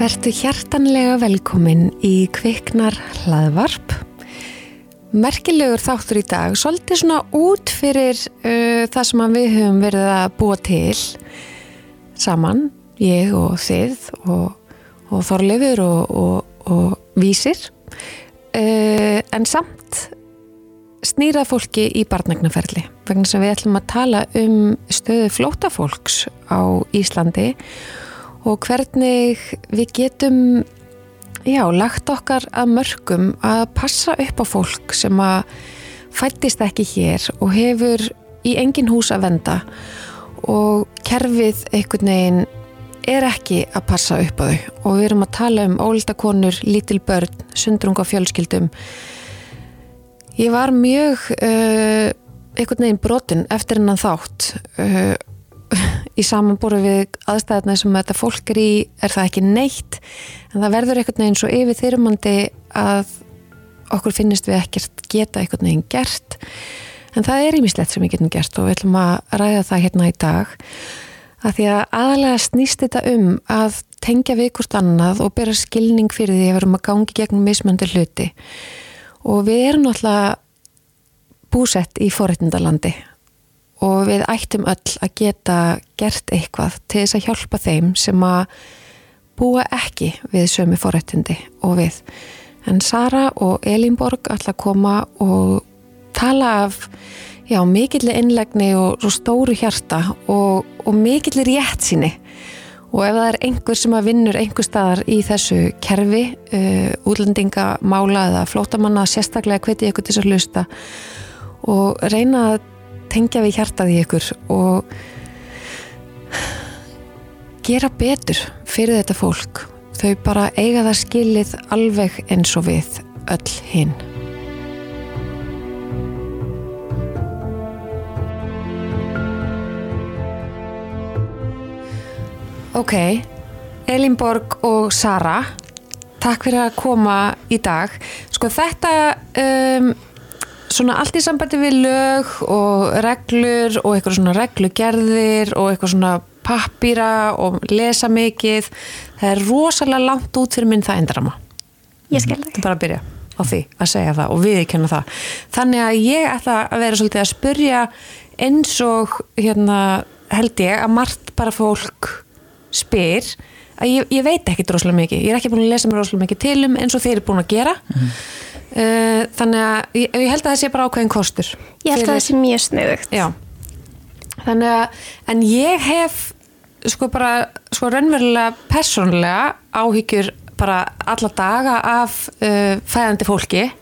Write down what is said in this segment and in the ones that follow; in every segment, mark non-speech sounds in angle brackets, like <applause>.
Vertu hjartanlega velkomin í Kviknar hlaðvarp. Merkilegur þáttur í dag, svolítið svona út fyrir uh, það sem við höfum verið að búa til saman, ég og þið og, og Þorleifur og, og, og Vísir. Uh, en samt snýrað fólki í barnagnaferli vegna sem við ætlum að tala um stöðu flótafólks á Íslandi og og hvernig við getum já, lagt okkar að mörgum að passa upp á fólk sem að fættist ekki hér og hefur í engin hús að venda. Og kerfið einhvern veginn er ekki að passa upp á þau. Og við erum að tala um óldakonur, lítil börn, sundrunga fjölskyldum. Ég var mjög uh, einhvern veginn brotin eftir hennan þátt uh, í samanbúru við aðstæðna sem þetta fólk er í er það ekki neitt. En það verður einhvern veginn svo yfir þyrmandi að okkur finnist við ekkert geta einhvern veginn gert. En það er ímislegt sem við getum gert og við ætlum að ræða það hérna í dag. Að því að aðalega snýst þetta um að tengja við hvort annað og bera skilning fyrir því að við erum að gangi gegn mismöndir hluti. Og við erum náttúrulega búsett í forrætnindalandi og við ættum öll að geta gert eitthvað til þess að hjálpa þeim sem að búa ekki við sömu forrættindi og við. En Sara og Elínborg ætla að koma og tala af já, mikillir innlegni og, stóru hjarta og, og mikillir rétt síni og ef það er einhver sem að vinnur einhver staðar í þessu kerfi uh, útlendingamála eða flótamanna sérstaklega hveti ykkur til þess að hlusta og reyna að tengja við hjartað í ykkur og gera betur fyrir þetta fólk. Þau bara eiga það skilið alveg eins og við öll hinn Ok, Elinborg og Sara takk fyrir að koma í dag. Sko þetta um svona allt í sambandi við lög og reglur og eitthvað svona reglugerðir og eitthvað svona pappýra og lesa mikið. Það er rosalega langt út fyrir minn það endrama ég skil það bara að byrja á því að segja það og við kenna það. Þannig að ég ætla að vera svolítið að spurja eins og hérna held ég að margt bara fólk spyr að ég, ég veit ekki droslega mikið. Ég er ekki búin að lesa mér droslega mikið til um eins og þeir eru búin að gera. Mm -hmm þannig að ég, ég held að það sé bara ákveðin kostur ég held að það sé mjög sniðugt. Já. Þannig að, en ég hef sko bara, sko raunverulega persónulega áhyggjur bara alla daga af uh, fæðandi fólki mm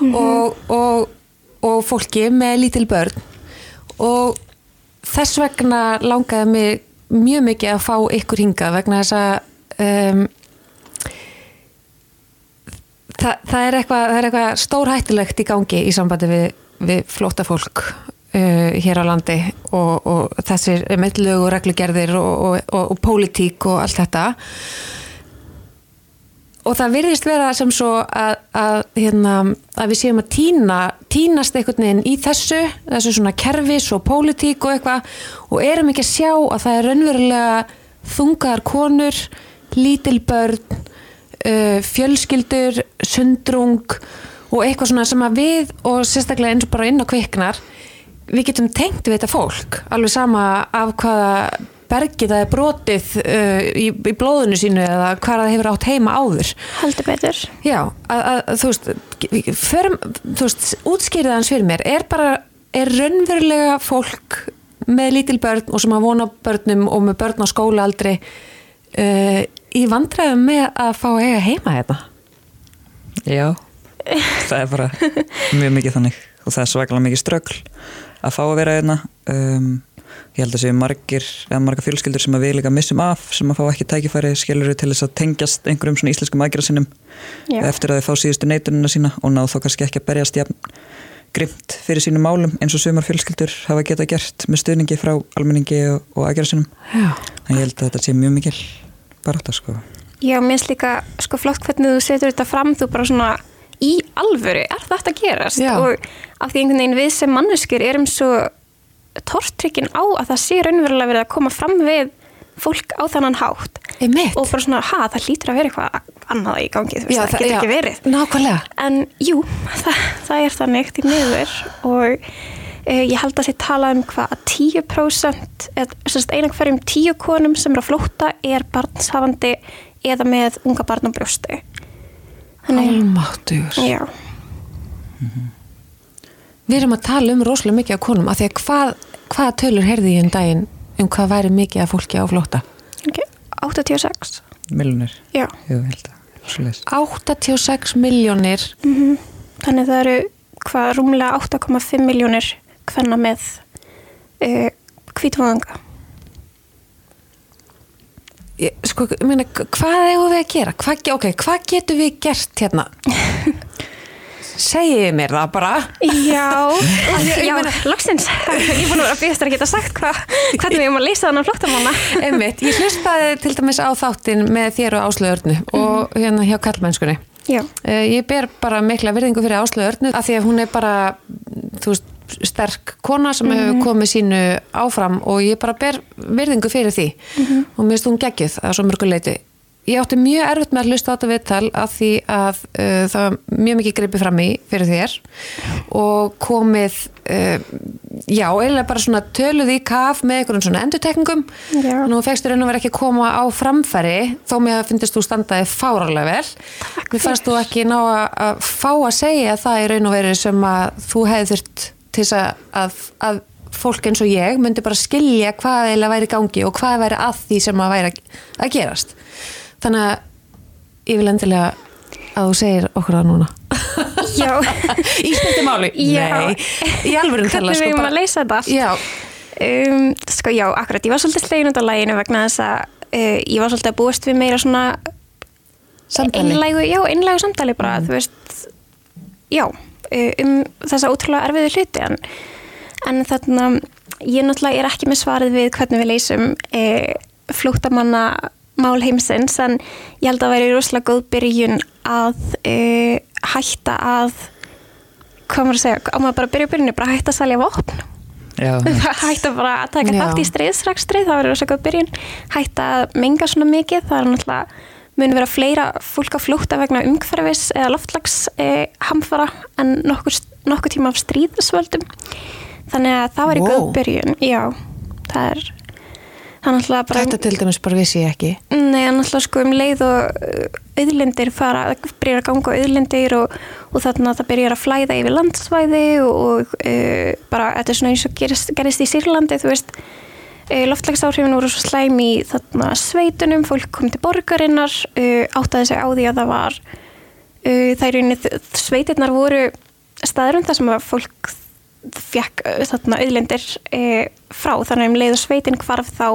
-hmm. og, og, og fólki með lítil börn. Og þess vegna langaði mig mjög mikið að fá ykkur hinga vegna þess að um, Þa, það er eitthvað, eitthvað stórhættilegt í gangi í sambandi við, við flóta fólk uh, hér á landi og, og þessir meðlög og reglugerðir og, og, og pólitík og allt þetta. Og það virðist vera sem svo að, að, hérna, að við séum að týna, týnast einhvern veginn í þessu, þessu svona kervis og pólitík og eitthvað og erum ekki að sjá að það er raunverulega þungar konur, lítil börn uh, fjölskyldur, sundrung og eitthvað svona sem að við og sérstaklega eins og bara inn á kviknar við getum tengt við þetta fólk alveg sama af hvaða bergi það er brotið uh, í, í blóðinu sínu eða hvað það hefur átt heima áður. Heldur betur. Já, að, að, þú veist, förum, þú veist útskýriðans fyrir mér, er bara er raunverulega fólk með lítil börn og sem að vona börnum og með börn á skólaaldri uh, í vandræðum með að fá að eiga heima þetta? Hérna? Já, það er bara mjög mikið þannig og það er svakalega mikið ströggl að fá að vera einna hérna. um, ég held að séu margir eða marga fjölskyldur sem að við líka missum af sem að fá ekki tækifæri skiluru til þess að tengjast einhverjum svona íslenskum aðgjörðasinnum eftir að þau fá síðustu neitunina sína og ná þá kannski ekki að berjast jafn grimt fyrir sínum málum eins og sumar fjölskyldur hafa geta gert með stuðningi frá almenningi og, og aðgjörðasinnum en ég held að þetta sé mjög mikil barátta sko. Já, mér finnst líka sko flott hvernig þú setur þetta fram þú bara svona í alvöru er þetta að gerast? Já. og af því einhvern veginn við sem manneskir erum svo tortrykkin á að það sé raunverulega verið að koma fram við fólk á þannan hátt. Einmitt. og bara svona, ha, það lítur að vera eitthvað annað í gangi, þú veist, það, getur ekki verið. Nákvæmlega. En jú, <laughs> það, það er þannig til miður. Og ég held að það tala um hvað að 10% eða einan hverjum 10 konum sem eru að flóta er barnshafandi eða með unga barn á brjósti. Almáttur Já. Við erum að tala um rosalega mikið af konum af því að hvað, hvaða tölur heyrði ég um daginn um hvað væri mikið af fólki á flóta? okay. 86 Miljonir Já. Jú, ég held að Svoleiðis. 86 miljónir mm Þannig það eru hvað rúmlega 8,5 miljónir hvenna með uh, kvítvöðanga sko, ég meina, hvað hefur við að gera? Hvað, ge- ok, hvað getur við gert hérna? <laughs> Segið mér það bara. Já, <laughs> ég já, meina- loksins <laughs> Ég er búin að vera að býðast að geta sagt hva, hvernig við erum að leysa þannig flottamanna Einmitt, ég hlustaði til dæmis á þáttin með þér og Áslöðurnu og hérna hjá kallmennskunni Já, Eh, Ég ber bara mikla virðingu fyrir Áslöðurnu af því að hún er bara, þú veist, sterk kona sem hefur komið sínu áfram og ég bara ber virðingu fyrir því og mér finnst hún geggjuð að svo mörgu leiti. Ég átti mjög erfitt með að hlusta á þetta viðtal af því að uh, það var mjög mikið greipið fram í fyrir þér og komið, uh, já, eiginlega bara svona töluð í kaf með einhverjum svona endutekningum. Já. Nú fegst þú raun og verið ekki að koma á framfæri þó mér finnst þú standaði fáralega vel. Mér fannst þú ekki ná að, að fá að segja það í raun og verið sem að þú hefði þurft til þess að, að, að fólk eins og ég myndi bara skilja hvað eiginlega væri gangi og hvað væri að því sem að væri að, að gerast. Þannig að ég vil endilega að þú segir okkur það núna. <laughs> já Í stætti máli? <laughs> Já. Nei, í alvöru Hvernig við erum að leysa þetta allt Já, um, Sko já, akkurat, ég var svolítið slegin út af læginu vegna þess að uh, ég var svolítið að búast við meira svona samtali. einlægu, já, einlægu samtali bara, þú veist já, um þessa ótrúlega erfiðu hluti en, en þarna ég náttúrulega er ekki með svarið við hvernig við leysum uh, flóttamanna mál heimsins en ég held að það væri rosalega góð byrjun að uh, hætta að hvað maður að segja, á maður bara að byrja byrjunni bara hætta að salja vopn. Já, <laughs> hætta bara að taka þátt í stríðsrækstrið það verður rosa góð byrjun. Hætta að menga svona mikið það er náttúrulega mun vera fleira fólk að flúta vegna umhverfis eða loftlags eh, hamfara en nokkur, nokkur tíma af stríðsvöldum þannig að það væri Wow. góð byrjun já, það er það bara Þetta til dæmis bara vissi ég ekki. Nei, en alltaf sko um leið og auðlindir fara, byrjar að ganga auðlindir og, og þannig að það byrjar að flæða yfir landsvæði og, og uh, bara þetta er svona eins og gerist, gerist í Sýrlandi, þú veist loftlægsáhrifin voru svo slæm í þarna sveitunum, fólk kom til borgarinnar uh, áttaði sig á því að það var það er rauninni sveitirnar voru staðurum þar sem að fólk fekk þarna auðlindir uh, frá, þannig að um leið og sveitin hvarf þá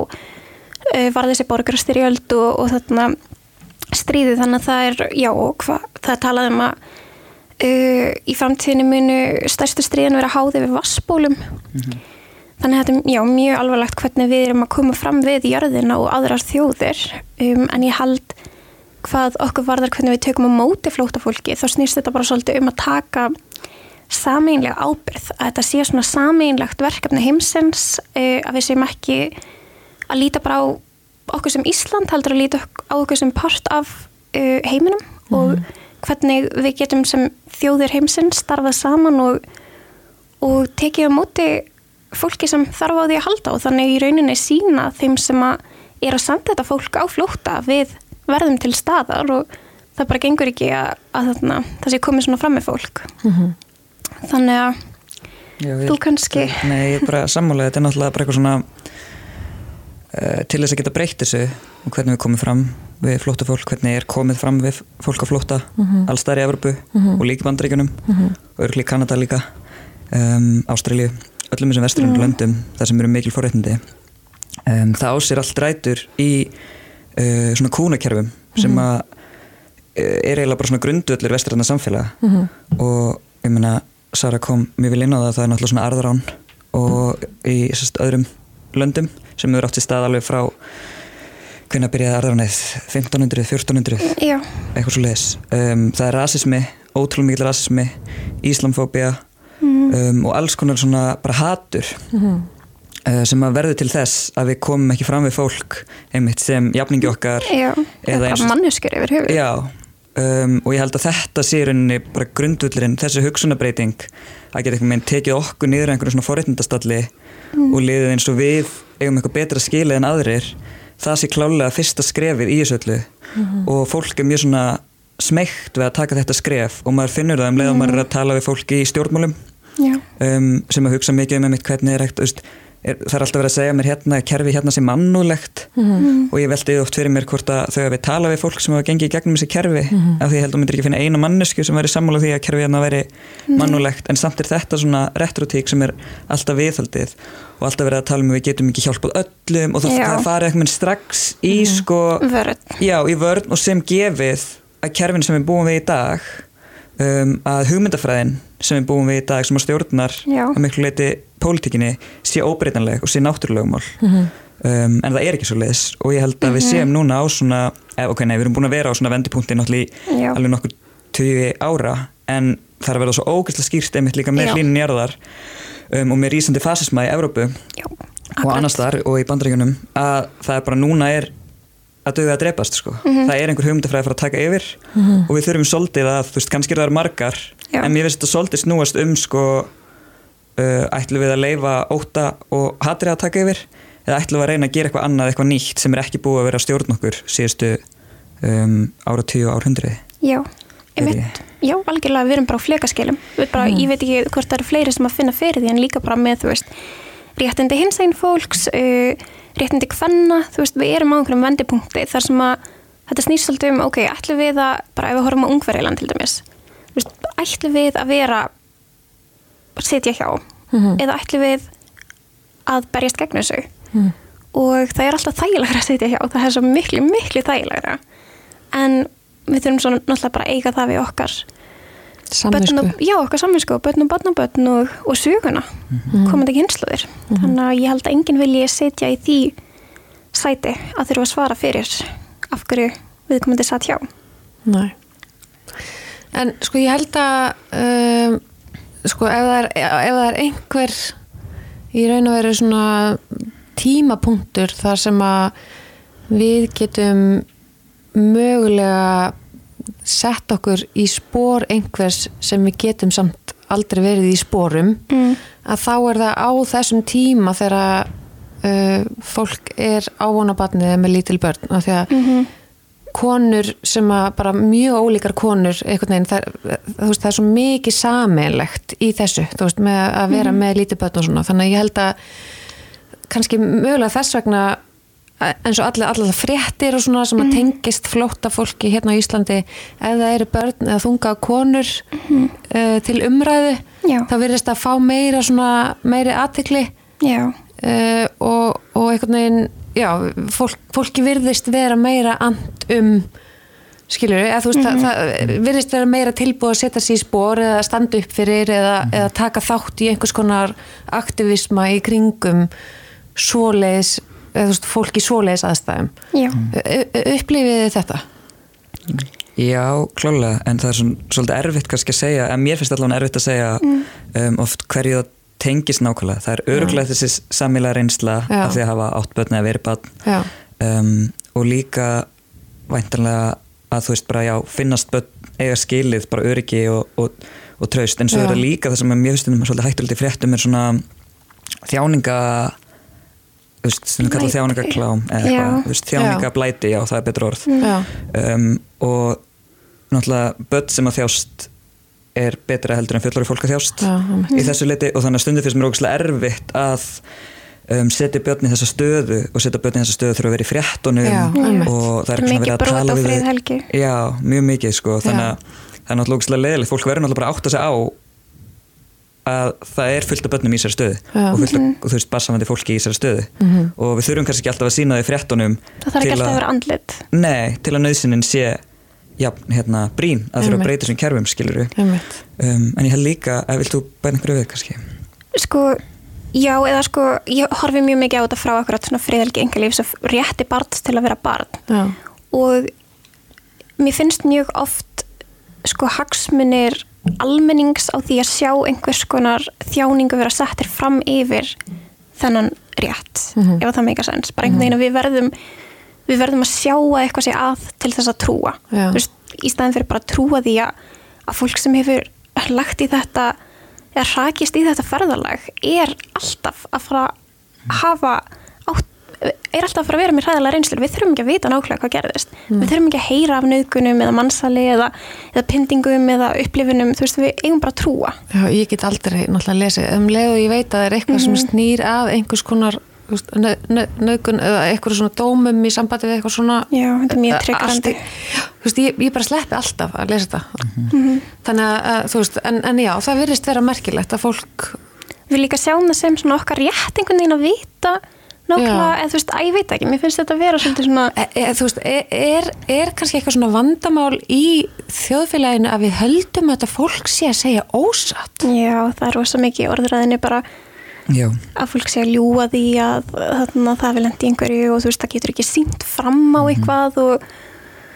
var þessi borgarstyrjöld og, og þarna stríðið. Þannig að það er, já, og hva, það er talað um að uh, í framtíðinu munu stærstu stríðin vera háði við vassbólum þannig að þetta er mjög alvarlegt hvernig við erum að koma fram við jörðina og aðrar þjóðir. Um, en ég held hvað okkur varðar hvernig við tökum á móti flótafólki þá snýst þetta bara svolítið um að taka sameinlega ábyrð að þetta sé svona sameinlegt verkefni heimsins uh, að við séum ekki að líta bara á okkur sem Ísland heldur að líta á okkur sem part af uh, heiminum og hvernig við getum sem þjóðir heimsins starfað saman og, og tekið á móti fólki sem þarf á því að halda og þannig í rauninni sína þeim sem að er að senda þetta fólk á flótta við verðum til staðar og það bara gengur ekki að, að þarna, það sé komið svona fram með fólk. Þannig að Já, Þú kannski- Nei, ég er bara sammála, þetta er náttúrulega bara eitthvað svona uh, til þess að geta breytt þessu og hvernig við komum fram við flótta fólk, hvernig er komið fram við fólk á flótta, mm -hmm. alls þar í Evropu og líka í bandaríkjunum og örgli Kanada líka um, Ástralíu, öllum þessum vesturinn löndum þar sem eru mikil forréttindi um, það ásir allt rætur í uh, svona kúnakerfum sem að uh, er eiginlega bara svona grundvöldur vestræðna samfélaga. Og ég meina Sara kom mjög vel inn á það það er náttúrulega svona arðrán og í sest, öðrum löndum sem eru átt í stað alveg frá hvernig byrjaði arðránið? 1500, 1400 já, eitthvað svo leiðis um, það er rasismi, ótrúlega mikil rasismi islamfóbia um, og alls konar svona bara hatur uh, sem að verður til þess að við komum ekki fram við fólk einmitt sem jafningi okkar Já, Eða eða eins bara manneskjur yfir höfuð. Já, um, og ég held að þetta sé í rauninni bara grundvullurinn, þessi hugsunabreiting að geta einhvern veginn tekið okkur niður á einhverjum svona forréttindastalli og liðið eins og við eigum eitthvað betra skilið en aðrir það sé klálega fyrsta skrefið í þessu öllu. Og fólk er mjög svona smeykt við að taka þetta skref og maður finnur það um leið og maður er að tala við fólki í stjórnmálum um, sem að hugsa mikið um einmitt hvernig er er, það er alltaf verið að segja mér hérna, kerfi hérna sem mannúlegt og ég veldi oft fyrir mér hvort að þau hafi talað við fólk sem hafa gengið í gegnum þessi kerfi af því ég held að þú myndir ekki finna eina mannesku sem væri sammála því að kerfi hérna væri mannúlegt en samt er þetta svona retrotík sem er alltaf viðhaldið og alltaf verið að tala um við getum ekki hjálpað öllum og það, farið eitthvað strax í sko vörð. Já, í vörn og sem gefið að kerfin sem við búum við í dag um, að hugmyndafræðin sem við búum við í dag sem að stjórnar Já. að miklu leiti pólitíkinni sé óbreytanleg og sé náttúrulegumál um, en það er ekki svo leiðis og ég held að við séum núna á svona eh, ok, nei, við erum búin að vera á svona vendipunkti náttúrulega alveg nokkur tugi ára en það er að verða svo ógeðslega skýrt einmitt líka með Já. hlínun jarðar um, og með rísandi fasisma í Evrópu Já, og annars þar og í bandaríkunum að það er bara núna er að döða að drepast sko. Mhm. það er einhver hugmyndafræði að fara að taka yfir og við þurfum svolítið að, þú veist, kannski eru það margar Já. en mér finnst þetta svolítið snúast um sko, uh, ætlum við að leifa óta og hatri að taka yfir eða ætlum við að reyna að gera eitthvað annað, eitthvað nýtt sem er ekki búið að vera stjórn okkur síðustu um, ára tíu árhundriði já, Er einmitt. Já, algjörlega, við erum bara á flekaskilum. Við bara, Ég veit ekki hvort það eru fleiri sem að finna fyrir því en líka bara með, þú veist, réttindi hinsæn fólks, uh, réttindi kvenna, þú veist, við erum á einhverjum vendipunkti þar sem að þetta snýst svolítið um, ok, ætlum við að, bara ef við horfum á ungverðiland til dæmis, þú veist, ætlum við að vera, bara sitja hjá, eða ætlum við að berjast gegn þessu? Og það er alltaf þægilegra að sitja hjá, það er svo miklu, miklu þægilegra. En við þurfum svo náttúrulega bara að eiga það við okkar og, já, okkar samvinsku og börn og börn og börn og, og söguna komandi kynsluðir þannig að ég held að enginn vilji setja í því sæti að þurfa að svara fyrir af hverju viðkomandi satt hjá. Nei. En sko ég held að um, sko ef það, er, ef það er einhver í raun og veru svona tímapunktur þar sem að við getum mögulega sett okkur í spór einhvers sem við getum samt aldrei verið í spórum mm. að þá er það á þessum tíma þegar uh, fólk er ávonabatnið með lítil börn af því að Mhm. konur sem að bara mjög ólíkar konur veginn, það, veist, það er svo mikið sameinlegt í þessu veist, með að vera með lítið börn og svona þannig að ég held að kannski mögulega þess vegna eins og allir, allir fréttir og svona sem að tengist flótta fólki hérna á Íslandi. Ef það eru börn eða þunga konur uh, til umræðu Já. þá virðist að fá meira svona meiri aðtikli uh, og, og einhvern veginn já, fólk, fólki virðist vera meira and um skilur eða þú veist, það, það virðist vera meira tilbúið að setja sér í spór eða standa upp fyrir eða, eða taka þátt í einhvers konar aktivisma í kringum svoleiðis, veist, fólk í svoleiðis aðstæðum upplifið þetta? Já, klálega, en það er svona, svolítið erfitt kannski að segja, en mér finnst allavega erfitt að segja um, oft hverju það tengist nákvæmlega. Það er öruglega þessi samíla reynsla Já. af því að hafa átt börn eða verið barn Já, um, og líka væntanlega að þú veist bara já, finnast börn eiga skilið bara öryggi og, og, og traust, en svo Já. er það líka það sem er mjög stundum svolítið hættulegt í fréttum er svona þjáninga þú veist, sem við Blæti. þjáningaklám eða eitthvað, þú veist, þjáningablæti, já, það er betur orð. Já, um, og náttúrulega börn sem að þjást er betra heldur en fullori fólk að þjást Já, í þessu leiti og þannig að stundum finnst mér ógæslega erfitt að um, setja börn í þessa stöðu og setja börn í þessa stöðu þurfa að vera í fréttunum Já, og það er Mikið svona verið að tala við. Já, mjög mikið sko þannig að það er náttúrulega leðilegt fólk verður náttúrulega bara að átta sig á að það er fullt af börnum í þessari stöðu Já. og fullt af, og þú veist, barsamandi fólki í þessari stöðu. Og við þurfum kannski ekki alltaf að sína því fréttunum það þarf ekki alltaf að vera andlit. Nei, til að nöðsinin sé já, hérna, brín að þurfa að breyta þessum kerfum, skilur við um, en ég held líka, að vilt þú bæna einhverju við kannski? sko, já, eða sko ég horfi mjög mikið á þetta frá akkurat svona friðhelgi engalífs og rétti barns til að vera barn. Já, og mér finnst mjög oft sko hagsmunir almennings á því að sjá einhvers konar þjáningu vera settir fram yfir þennan rétt ef það meika sens, bara einhvern veginn að við verðum við verðum að sjá að eitthvað sé að til þess að trúa. Veist, í staðin fyrir bara að trúa því að, að fólk sem hefur lagt í þetta eða hrakist í þetta ferðalag er alltaf að fara að hafa er alltaf að fara að vera með hræðilega reynslu. Við þurfum ekki að vita nákvæmlega hvað gerðist. Við þurfum ekki að heyra af nöðgunum eða mannsali eða, eða pyntingum eða upplifunum. Þú veist við eigum bara að trúa. Já, ég get aldrei náttúrulega lesið. Um leið og ég veit að það er eitthvað sem snýr að einhvers konar þú veist, nau- nau- nauðgun eða eitthvað svona dómum í sambandi við eitthvað svona Já, þetta er mjög Eh, tryggrandi. þú veist, ég, ég bara sleppi alltaf að lesa þetta. Þannig að, að, þú veist, en, en já, nákvæmlega, eða þú veist, að ég veit ekki mér finnst þetta að vera svolítið svona e, e, þú veist, er, er, er kannski eitthvað svona vandamál í þjóðfélaginu að við höldum að þetta fólk sé að segja ósatt? Já, það er rosa mikið í orðræðinni bara Já, að fólk sé að ljúa því að þarna, það vil endi einhverju og þú veist, það getur ekki sínt fram á eitthvað og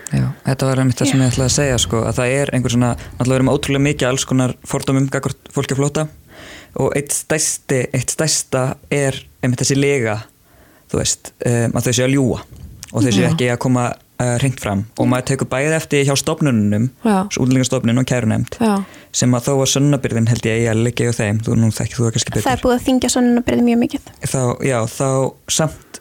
já, þetta var einmitt það sem ég ætlaði að segja sko, að það er einhver svona, náttúrulega erum ótrúlega mikið alls konar fordómum gagvart fólki á flóta og eitt stærsti, eitt stærsta er einmitt þessi lega þú veist, um, að þau séu að ljúa og þau séu Já. ekki að koma uh, hreint fram og maður tekur bæði eftir hjá stofnunum Já. útlendingastofnun og kærunemnd Já, sem að þó að sönnabyrðin held ég að liggja hjá þeim, þú nú þekkir þú það kannski betur það er búið að þingja sonnunabyrði mjög mikið þá, já, þá samt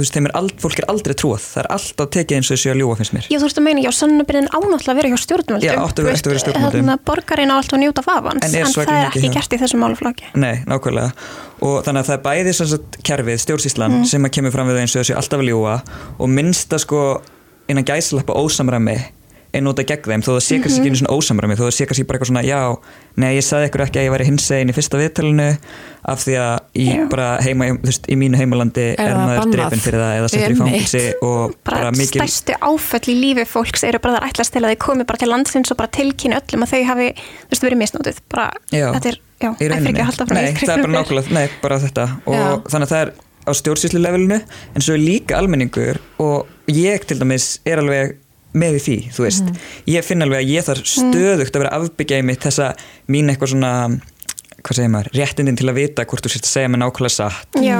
þú veist, þeim er ald, fólk er aldrei trúað. Það er alltaf tekið eins og þessu að ljúa finnst mér. Já, þú veist að meina, já, sonnunabyrðin ánáttúrulega að vera hjá stjórnvöldum. Já, áttu að vera- stjórnvöldum. Þannig að borgarinn á alltaf að njóta vafans En en það er ekki hjá- gert í þessum máluflokki Nei, nákvæmlega. Og þannig að það er bæði sem sagt kerfið, stjórnsýslan sem að kemur fram við eins og þessu alltaf að ljúa og minnsta sko innan gæslappa ósamræmi nota gegn þeim þó það sé kannski ekki einu svona ósamræmi þó það sé kannski bara eitthvað svona já, nei ég sagði ykkur ekki að ég væri hinsegin í fyrsta viðtalinu af því að Já. bara heima, þú veist, í mínu heimalandi Er maður drefin fyrir það eða settur í fangilsi og <laughs> bara, bara mikil stærstu áföll í lífi fólks eru bara það ætlast til að þau komi bara til landsins og bara tilkynna öllum að þau hafi þú veist, verið misnótið bara, Já, þetta er, já, það er ekki að halda Nei, það er bara nákvæmlega, nei, bara þetta. Og þannig að það er á stjórnsýslu levelinu en svo er líka almenningur og ég til dæmis er alveg með því, þú veist. Mhm. ég finn alveg að ég þarf stöðugt að vera afbyggja í mitt þessa mín eitthvað svona hvað segir maður, réttindin til að vita hvort þú sért að segja mig nákvæmlega satt. Já,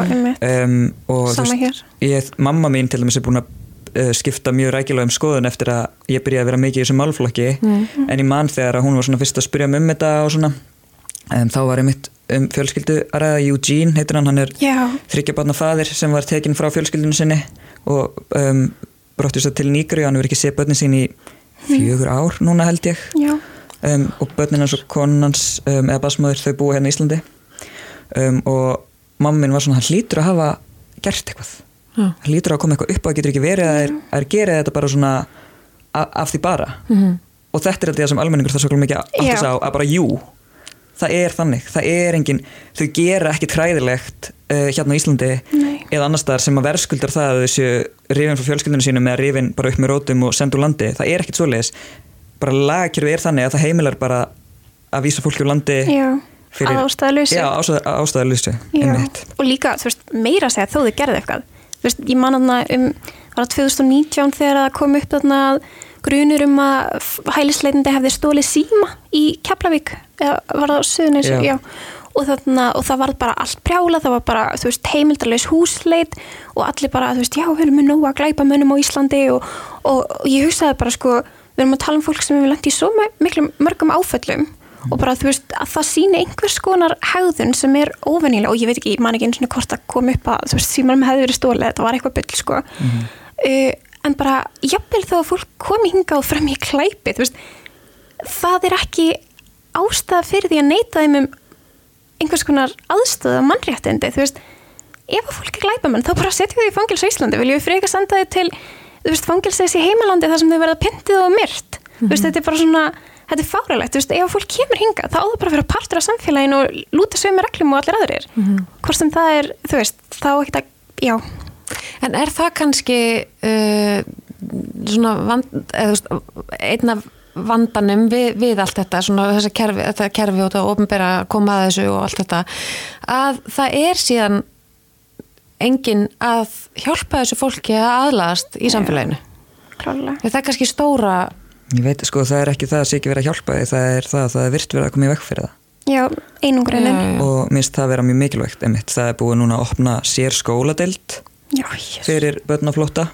um, og þú sama hér. ég, mamma mín til dæmis er búin að uh, skipta mjög rækilega um skoðun eftir að ég byrjaði að vera mikið í þessum málflokki Mhm. en ég man þegar að hún var svona fyrst að spyrja mig um þetta og svona um, þá var einmitt um fjölskyldu að ræða. Eugene heitir hann, hann er já, þryggjabarna faðir sem var tekinn frá fjölskyldunum sinni og um, bróttist það til Nýgri hann verið ekki séð börnin sín í fjögur ár núna held ég um, og börnin hans og konans um, eða basmaður þau búa hérna í Íslandi um, og mammin var svona hann hlýtur að hafa gert eitthvað Já. hann hlýtur að koma eitthvað upp og getur ekki verið að það er, að er gera þetta bara svona af, af því bara Mhm. og þetta er það sem almenningur það svo mikið átt Já. þess á að bara jú það er þannig, það er engin þau gera ekki træðilegt uh, hérna á Íslandi Nei. Eða annars staðar sem að verðskuldar það að þessu rifin frá fjölskyldunum sínum eða rifin bara upp með rótum og sendu landi, það er ekkit svoleiðis. Bara lagakjörfi er þannig að það heimilar bara að vísa fólki úr landi Fyrir- ástæðalösi já, ástæða, ástæðalösu Já, og líka, þú veist, meira segja þó þau gerði eitthvað. Þú veist, ég man þarna um var það 2019 þegar það kom upp þarna grunur um að hælisleitandi hefði stólið síma í Keflavík, eða var það á Suðunis Já. Og, þarna, og það var bara allt brjála, það var bara, þú veist, heimildarleis húsleit og allir bara, þú veist, já, við erum með nóg að glæpa mönnum á Íslandi og, og, og ég hugsaði bara, sko, við erum að tala um fólk sem hefur lent í svo miklum mörgum áföllum og bara þú veist að það síni einhvers konar hegðun sem er óvennilega og ég veit ekki, ég man ekki eins og hvort að kom upp að þú veist, símanum hefði verið stólið, þetta var eitthvað byll sko. Uh, en bara jafnvel þá að fólk komi hingað og frem í klæpi þú veist, það er ekki ástæða fyrir því að neyta þeim um einhvers konar aðstöða mannréttindi, þú veist ef að fólk er glæpamenn, þá bara setjum við í fangils á Íslandi, viljum við frekar senda þau til þú veist, fangilsins í heimalandi þar sem þau verða pyntið og myrt, þú veist, þetta er bara svona þetta er fáralegt, þú veist, ef að fólk kemur hinga þá á það bara að vera partur af samfélaginu og lúta sömu reglum og allir aðrir. Hvort sem það er, þú veist, þá ekki að já, En er það kannski uh, svona vand, eða, veist, einn af vandanum við, við allt þetta, svona þessa kerfi, þetta kerfi og þetta ofnbæra koma að þessu og allt þetta, að það er síðan engin að hjálpa þessu fólki að aðlast í samfélaginu. klálega Það er kannski stóra, Ég veit, sko, það er ekki það að sé ekki verið að hjálpa því, það er það að það er virt verið að koma í vekk fyrir það Já, já. og minnst það vera mjög mikilvægt einmitt. það er búið núna að opna sér skóladeild fyrir börnaflóta